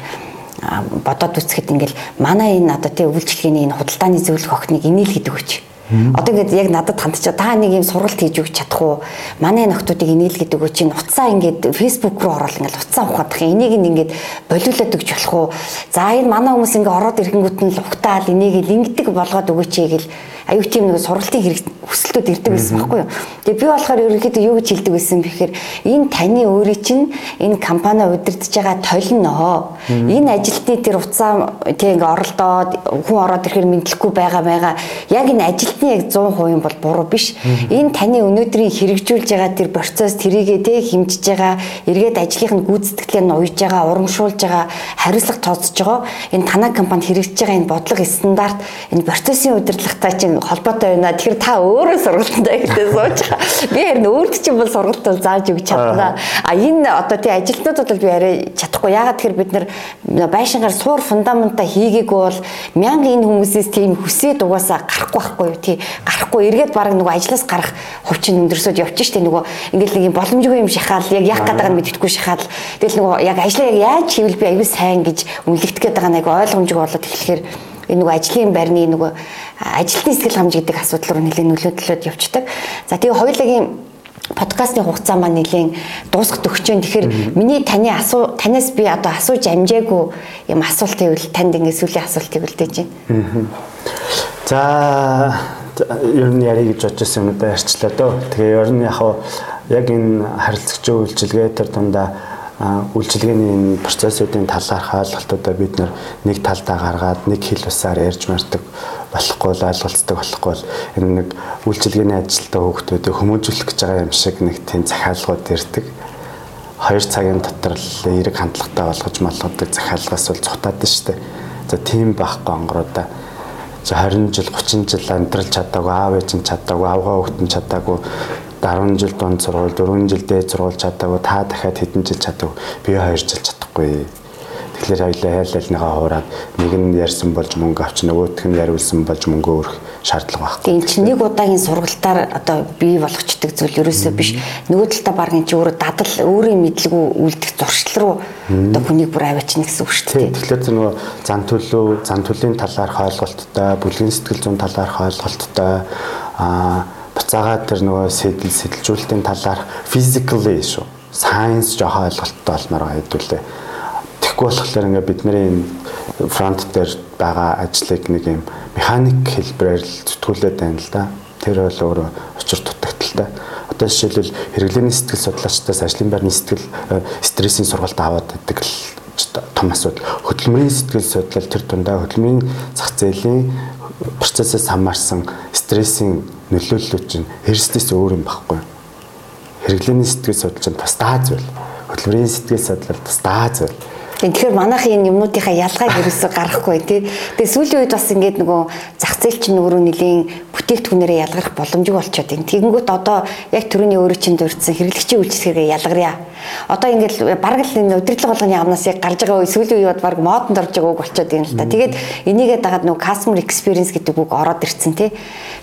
бодоод үзэхэд ингээл манай энэ одоо тий үйлчлэгээний энэ худалдааны зөвлөх охиныг инээлгээд өгөөч. Одоо ингээд яг надад хандчаа та нэг юм сургалт хийж өгч чадах уу? Манай нөхдүүдийг инээлгээд өгөөч чинь уцаа ингээд фэйсбુક руу ороод ингээд уцаа ухаадах юм. Энийг ингээд болиулаад өгч болох уу? За энэ манай хүмүүс ингээд ороод ирэнгүүт нь лугтаал энийг ингэдэг болгоод өгөөч гэл аюу тийм нэг сургалтын хэрэг хүсэлтүүд ирдэг байсан байхгүй юу. Тэгээ би болохоор ерөнхийдөө юу гэж хэлдэг байсан бэхээр энэ таны өөрийн чинь энэ компани удирдах байгаа толноо. Энэ ажилтны тэр уцаа тийм ингээ оролдоод хүн ороод ирэхээр мэдлэхгүй байгаа байгаа. Яг энэ ажилтны яг 100% бол буруу биш. Энэ таны өнөөдрийн хэрэгжүүлж байгаа тэр процесс тэрийгээ те хэмжиж байгаа эргээд ажлынх нь гүйцэтгэлээ нь уйж байгаа, урамшуулж байгаа, хариуцлага тооцож байгаа. Энэ танай компанид хэрэгжиж байгаа энэ бодлого стандарт энэ процессын удирдлагатай чинь холбоотой байна. Тэгэхээр та өөрөө сургалтандаа ихтэй сууж байгаа. Би харин өөрт чинь бол сургалт бол зааж өгч чадна. А энэ одоо тий ажилтнууд бол би арай чадахгүй. Ягаад тэгэхээр бид нар байшингаар суур фундаментаа хийгээгүй бол мянга энэ хүмүүсээс тийм хүсээд угаасаа гарахгүй байхгүй юу тий гарахгүй эргээд баг нөгөө ажлаас гарах хувьчин өндөрсөд явчих штэ нөгөө ингээл нэг юм боломжгүй юм шахаал яг яах байгааг нь мэддэхгүй шахаал тэгэл нөгөө яг ажлаа яг яаж хийвэл би аюул сайн гэж үнэлэгдэх гээд байгаа нэг ойлгомжгүй болоод эхлэхээр энэ нөгөө ажлын байрны нөгөө ажилтны сэтгэл хамж гэдэг асуудал руу нэлээд нөлөөдлөд явцдаг. За тэгээ хоёулагийн подкастын хугацаа маань нэлийн дуусгах төгчөн. Тэгэхээр миний таны асуу танаас би одоо асууж амжаагүй юм асуулт ивэл танд ингэ сүүлийн асуултыг үлдээж байна. За ер нь ярих гэж бодож байсан юм да ярьчлаа дөө. Тэгээ ер нь яг яг энэ харилцагчийн үйлчилгээ төр дундаа үйлчилгээний энэ процессуудын талаарх ойлголтуудаа бид нэг талдаа гаргаад нэг хэл усаар ярьж мардаг болохгүй л ойлголцдог болохгүй л энэ нэг үйлчилгээний ажилтаа хүүхдүүдийг хүмүүжүүлэх гэж байгаа юм шиг нэг тийм захиалгууд ирдэг. 2 цагийн дотор л эерэг хандлагатай болгож малгадаг захиалгаас бол цутаад штэ. За тийм байхгүй онгороо за 20 жил 30 жил амьдрал чадаагүй аав ээж нь чадаагүй авгаа хүүхэд нь чадаагүй 10 жил дунд сургууль 4 жил дээд сургууль чадаагүй та дахиад хэдэн жил чадаагүй би 2 жил чадахгүй. Тэгэхээр хоёлаа хайлалныгаа хуураад нэг нь ярьсан болж мөнгө авч нөгөөх нь яриулсан болж мөнгө өрөх шаардлага байхгүй. Тийм чи нэг удаагийн сургалтаар одоо бий болгочдөг зүйл ерөөсөө биш. Нөгөө талдаа баг энэ чи өөрөө дадал өөрийн мэдлэгүү үлдэх зуршил руу одоо хүнийг бүр аваачна гэсэн үг шүү дээ. Тэгэхээр зөв нөгөө зан төлөв, зан төлөвийн талаарх ойлголттой, бүлгийн сэтгэл зүйн талаарх ойлголттой аа буцаагаад тэр нөгөө сэтэл сэтэлжүүлэлтийн талаар physically шүү. Science жоохон ойлголттой болмоор байгаа хэдүүлээ. Тэгэхгүй болохоор ингээ бидний фронт дээр байгаа ажлыг нэг юм механик хэлбэрээр л зүтгүүлээд байна л да. Тэр бол өөрөө учир дутагдaltaй. Одоо жишээлбэл хэрэглээний сэтгэл судлаачдаас ажлын байрны сэтгэл э, стрессийн сургалт аваад байдаг л том асуудал. Хөдөлмөрийн сэтгэл судлал тэр дундаа хөдөлмөрийн зах зээлийн процессээс хамаарсан стрессийн нөлөөллүүд чинь эрсдэс өөр юм баггүй. Хэрэглээний сэтгэл судлал чинь бас даа зүйл. Хөдөлмөрийн сэтгэл судлал бас даа зүйл Тэгэхээр манайхын энэ юмнуудынхаа ялгааг ерөөсөй гарахгүй тий. Тэгээ сүүлийн үед бас ингээд нөгөө зах зээл чинь нөгөө нэлийн бүтээгдэхүүнээрээ ялгарх боломжгүй болчиход байна. Тэгэнгүүт одоо яг төрөний өөрөө чинь дурдсан хэрэглэгчийн үйлчлэгээ ялгарья. Одоо ингээд бараг л энэ удирдлага болгоны амнаас яг гарч байгаа сүүлийн үед баг модонд орж байгаа үг болчиход байна л та. Тэгээд энийгээ дагаад нөгөө customer experience гэдэг үг ороод ирцэн тий.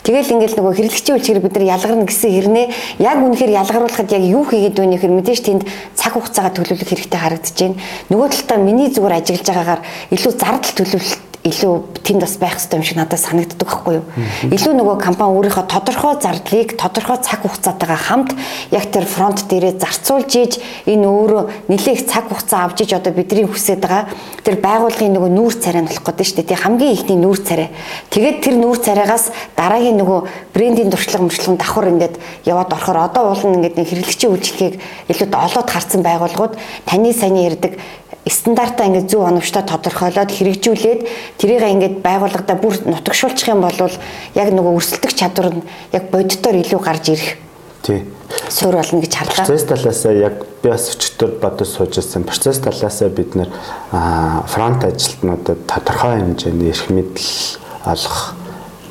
Тэгэл ингээд нөгөө хэрэглэгчийн үйлчлэгээр бид нар ялгарна гэсэн хэрнээ яг үнэхээр ялгаруулахад яг юу хийгээд байна гэхээр мэдээж тэнд цаг хугацаагаа төлөвлөх хэрэгтэй харагдаж байна. Нөгөө талдаа миний зүгээр ажиглаж байгаагаар илүү зардал төлөвлөлт илүү тэнд бас байх хэрэгтэй юм шиг надад санагддаг байхгүй юу. Илүү нөгөө компани өөрийнхөө тодорхой зардлыг тодорхой цаг хугацаатайгаа хамт яг тэр фронт дээрээ зарцуулж ийж энэ өөрөө нэлээх цаг хугацаа авч ийж одоо бидний хүсэж байгаа тэр байгууллагын нөгөө нүүр царай нь болох гэдэг шүү дээ. Тэг хамгийн ихний нүүр царай. Тэгээд тэр нүүр царайгаас дараагийн нөгөө брендинг туршлага мөрчлөн давхар ингээд яваад орохоор одоо уул нь ингээд хэрэглэгчийн үйлчлэгийг илүү олоод харсан байгууллагууд таны саяны ярддаг стандартаа ингээд зөв оновчтой тодорхойлоод хэрэгжүүлээд тэрийг ингээд байгууллагада бүр нутагшуулчих юм бол яг нөгөө өрсөлдөх чадвар нь яг боддоор илүү гарч ирэх. Тий. Сур болно гэж харлаа. Процесс талаасаа яг би бас өчтөр бодож сууж ирсэн. Процесс талаасаа бид нэр фронт ажилтнуудад тодорхой хэмжээний эрх мэдэл олох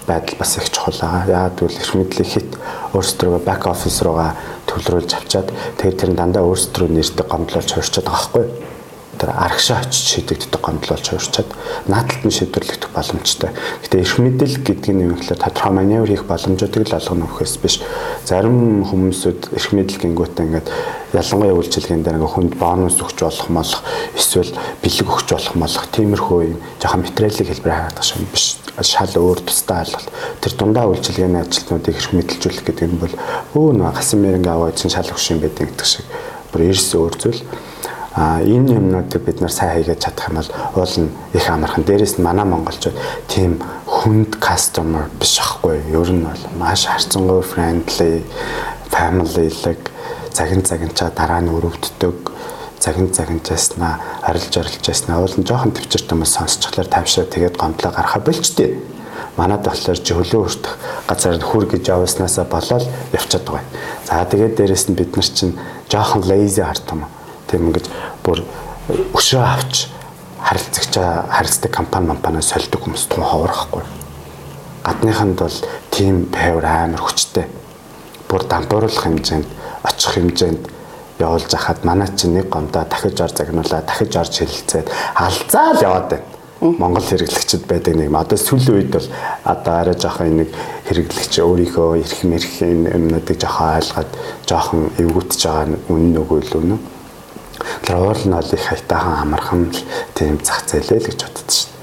байдал бас их чухал байгаа. Яагаад гэвэл эрх мэдлийг хит өөрсдөө бак офис руугаа төлрүүлж авчаад тэгээд тэр дандаа өөрсдөө нэрдэг гомдлуулж хуурчаад байгаа байхгүй юу? Тэр арагшаа очиж шийдэгддэг гомдол болж хуурчаад наадталд нь шийдвэрлэгдэх боломжтой. Гэтэ эрх мэдэл гэдэг нь юм ихлээр тодорхой маневр хийх боломжуудыг л олгоно вөхөөс биш. Зарим хүмүүсүүд эрх мэдэл гингүүтээ ингээд ялангуяа үйлчилгээнд дээр ингээд хүнд бонус өгч болох молох эсвэл бэлэг өгч болох молох тиймэрхүү юм жоохон материалын хэлбэр харагдах шиг биш шал өөр тусдаа ойлголт. Тэр дундаа үйлчилгээний ажилтнуудыг эрх мэдэлжүүлэх гэдэг нь бол өө нэг гасан мэрэнгэ аваад чинь шал өгш юм байдаг гэдэг шиг бүр эрс өөр зүйл. А энэ юмнуудыг бид нар сайн хийгээд чадах юм бол уул нь их амархан. Дээрээс нь манай монголчууд тийм хүнд customer биш ахгүй. Ер нь бол маш харцангуй friendly, family-лэг цагин цагинчаа дараа нь өрөвддөг цагин цагинчааснаа арилж арилж яснаа уул нь жоохон төвчөрт хүмүүс сонсчихлаар тайвшаа тэгээд гомдлоо гарахаа болчтой. Манад болохоор жөлөө өртөх газар хүр гэж явааснасаа болоод явчихад байгаа. За тэгээд дээрэс нь бид нар чинь жоохон lazy харт юм. Тийм ингэж бүр өшөө авч харилцагчаа харилцдаг компани компани сольдог хүмүүс тун ховорхгүй. Гадныханд бол тийм тайвар амар хүчтэй. Бүр дампууруулах хэмжээнд очих хэмжээнд явуулж хахад манай чинь нэг гомдоо дахиж ор загнуулаа дахиж орж хэлэлцээд алзаал яваад байна. Монгол хэрэглэгчд байдаг нэг одоо сүүлийн үед бол одоо арай жоохон нэг хэрэглэгч өөрийнхөө эрх мэрх юмнуудыг жоохон ойлгоод жоохон эвгүтж байгаа үнэн үгүй л үнэн. Тэр уул нь бол их хайтахан амархан тийм зах зээлээ л гэж боддог шүү дээ.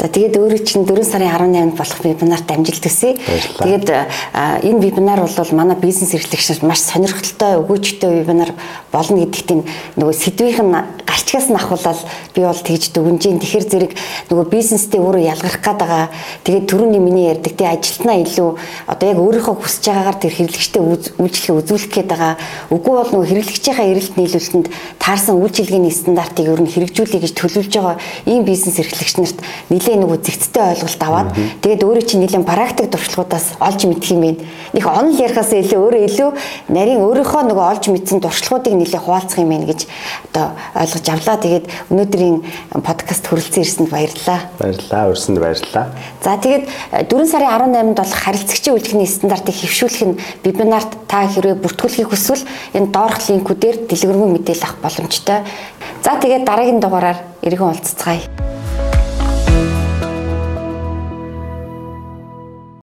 За тэгээд өөрөө чинь 4 сарын 18-нд болох вебинарт амжилт хүсье. Тэгээд энэ вебинар бол манай бизнес эрхлэгчид маш сонирхолтой өгөөжтэй вебинар болно гэдэгт нөгөө сэдвийнх нь нь ахуулаад би бол тэгж дүгнжин. Тэгэхэр зэрэг нөгөө бизнестэй өөрөө ялгарх гээд байгаа. Тэгээд түрүүний миний ярьдаг тий ажилтнаа илүү одоо яг өөрийнхөө хүсэж байгаагаар тэр хэрэглэгчтэй үйлчлэгээ үзүүлэх гээд байгаа. Үгүй бол нөгөө хэрэглэгчийнхаа эрэлт нийлүүлэлтэнд таарсан үйлчилгээний стандартыг ер нь хэрэгжүүлэе гэж төлөвлөж байгаа ийм бизнес эрхлэгч нарт нэлээд нэлээ нөгөө зэгцтэй ойлголт аваад тэгээд өөрөө чинь нэлээ практик туршлагуудаас олж мэдэх юм байна. Них онл ярихаас илүү өөрөө илүү нарийн өөрийнхөө нөгөө олж мэдсэн туршлагуудыг нэлээ хуваалцах юм байна гэж одоо ойлгож авлаа. Тэгээд өнөөдрийн подкаст хүрэлцэн ирсэнд баярлалаа. Баярлалаа. Урьсанд баярлалаа. За тэгээд 4 сарын 18-нд бол харилцагчийн үйлчлэгийн стандартыг хэвшүүлэх нь вебинарт та хэрвээ бүртгүүлэхийг хүсвэл энэ доорх линкүүдээр дэлгэрэнгүй мэдээлэл авах боломжтой. За тэгээд дараагийн дугаараар иргэн уулзцгаая.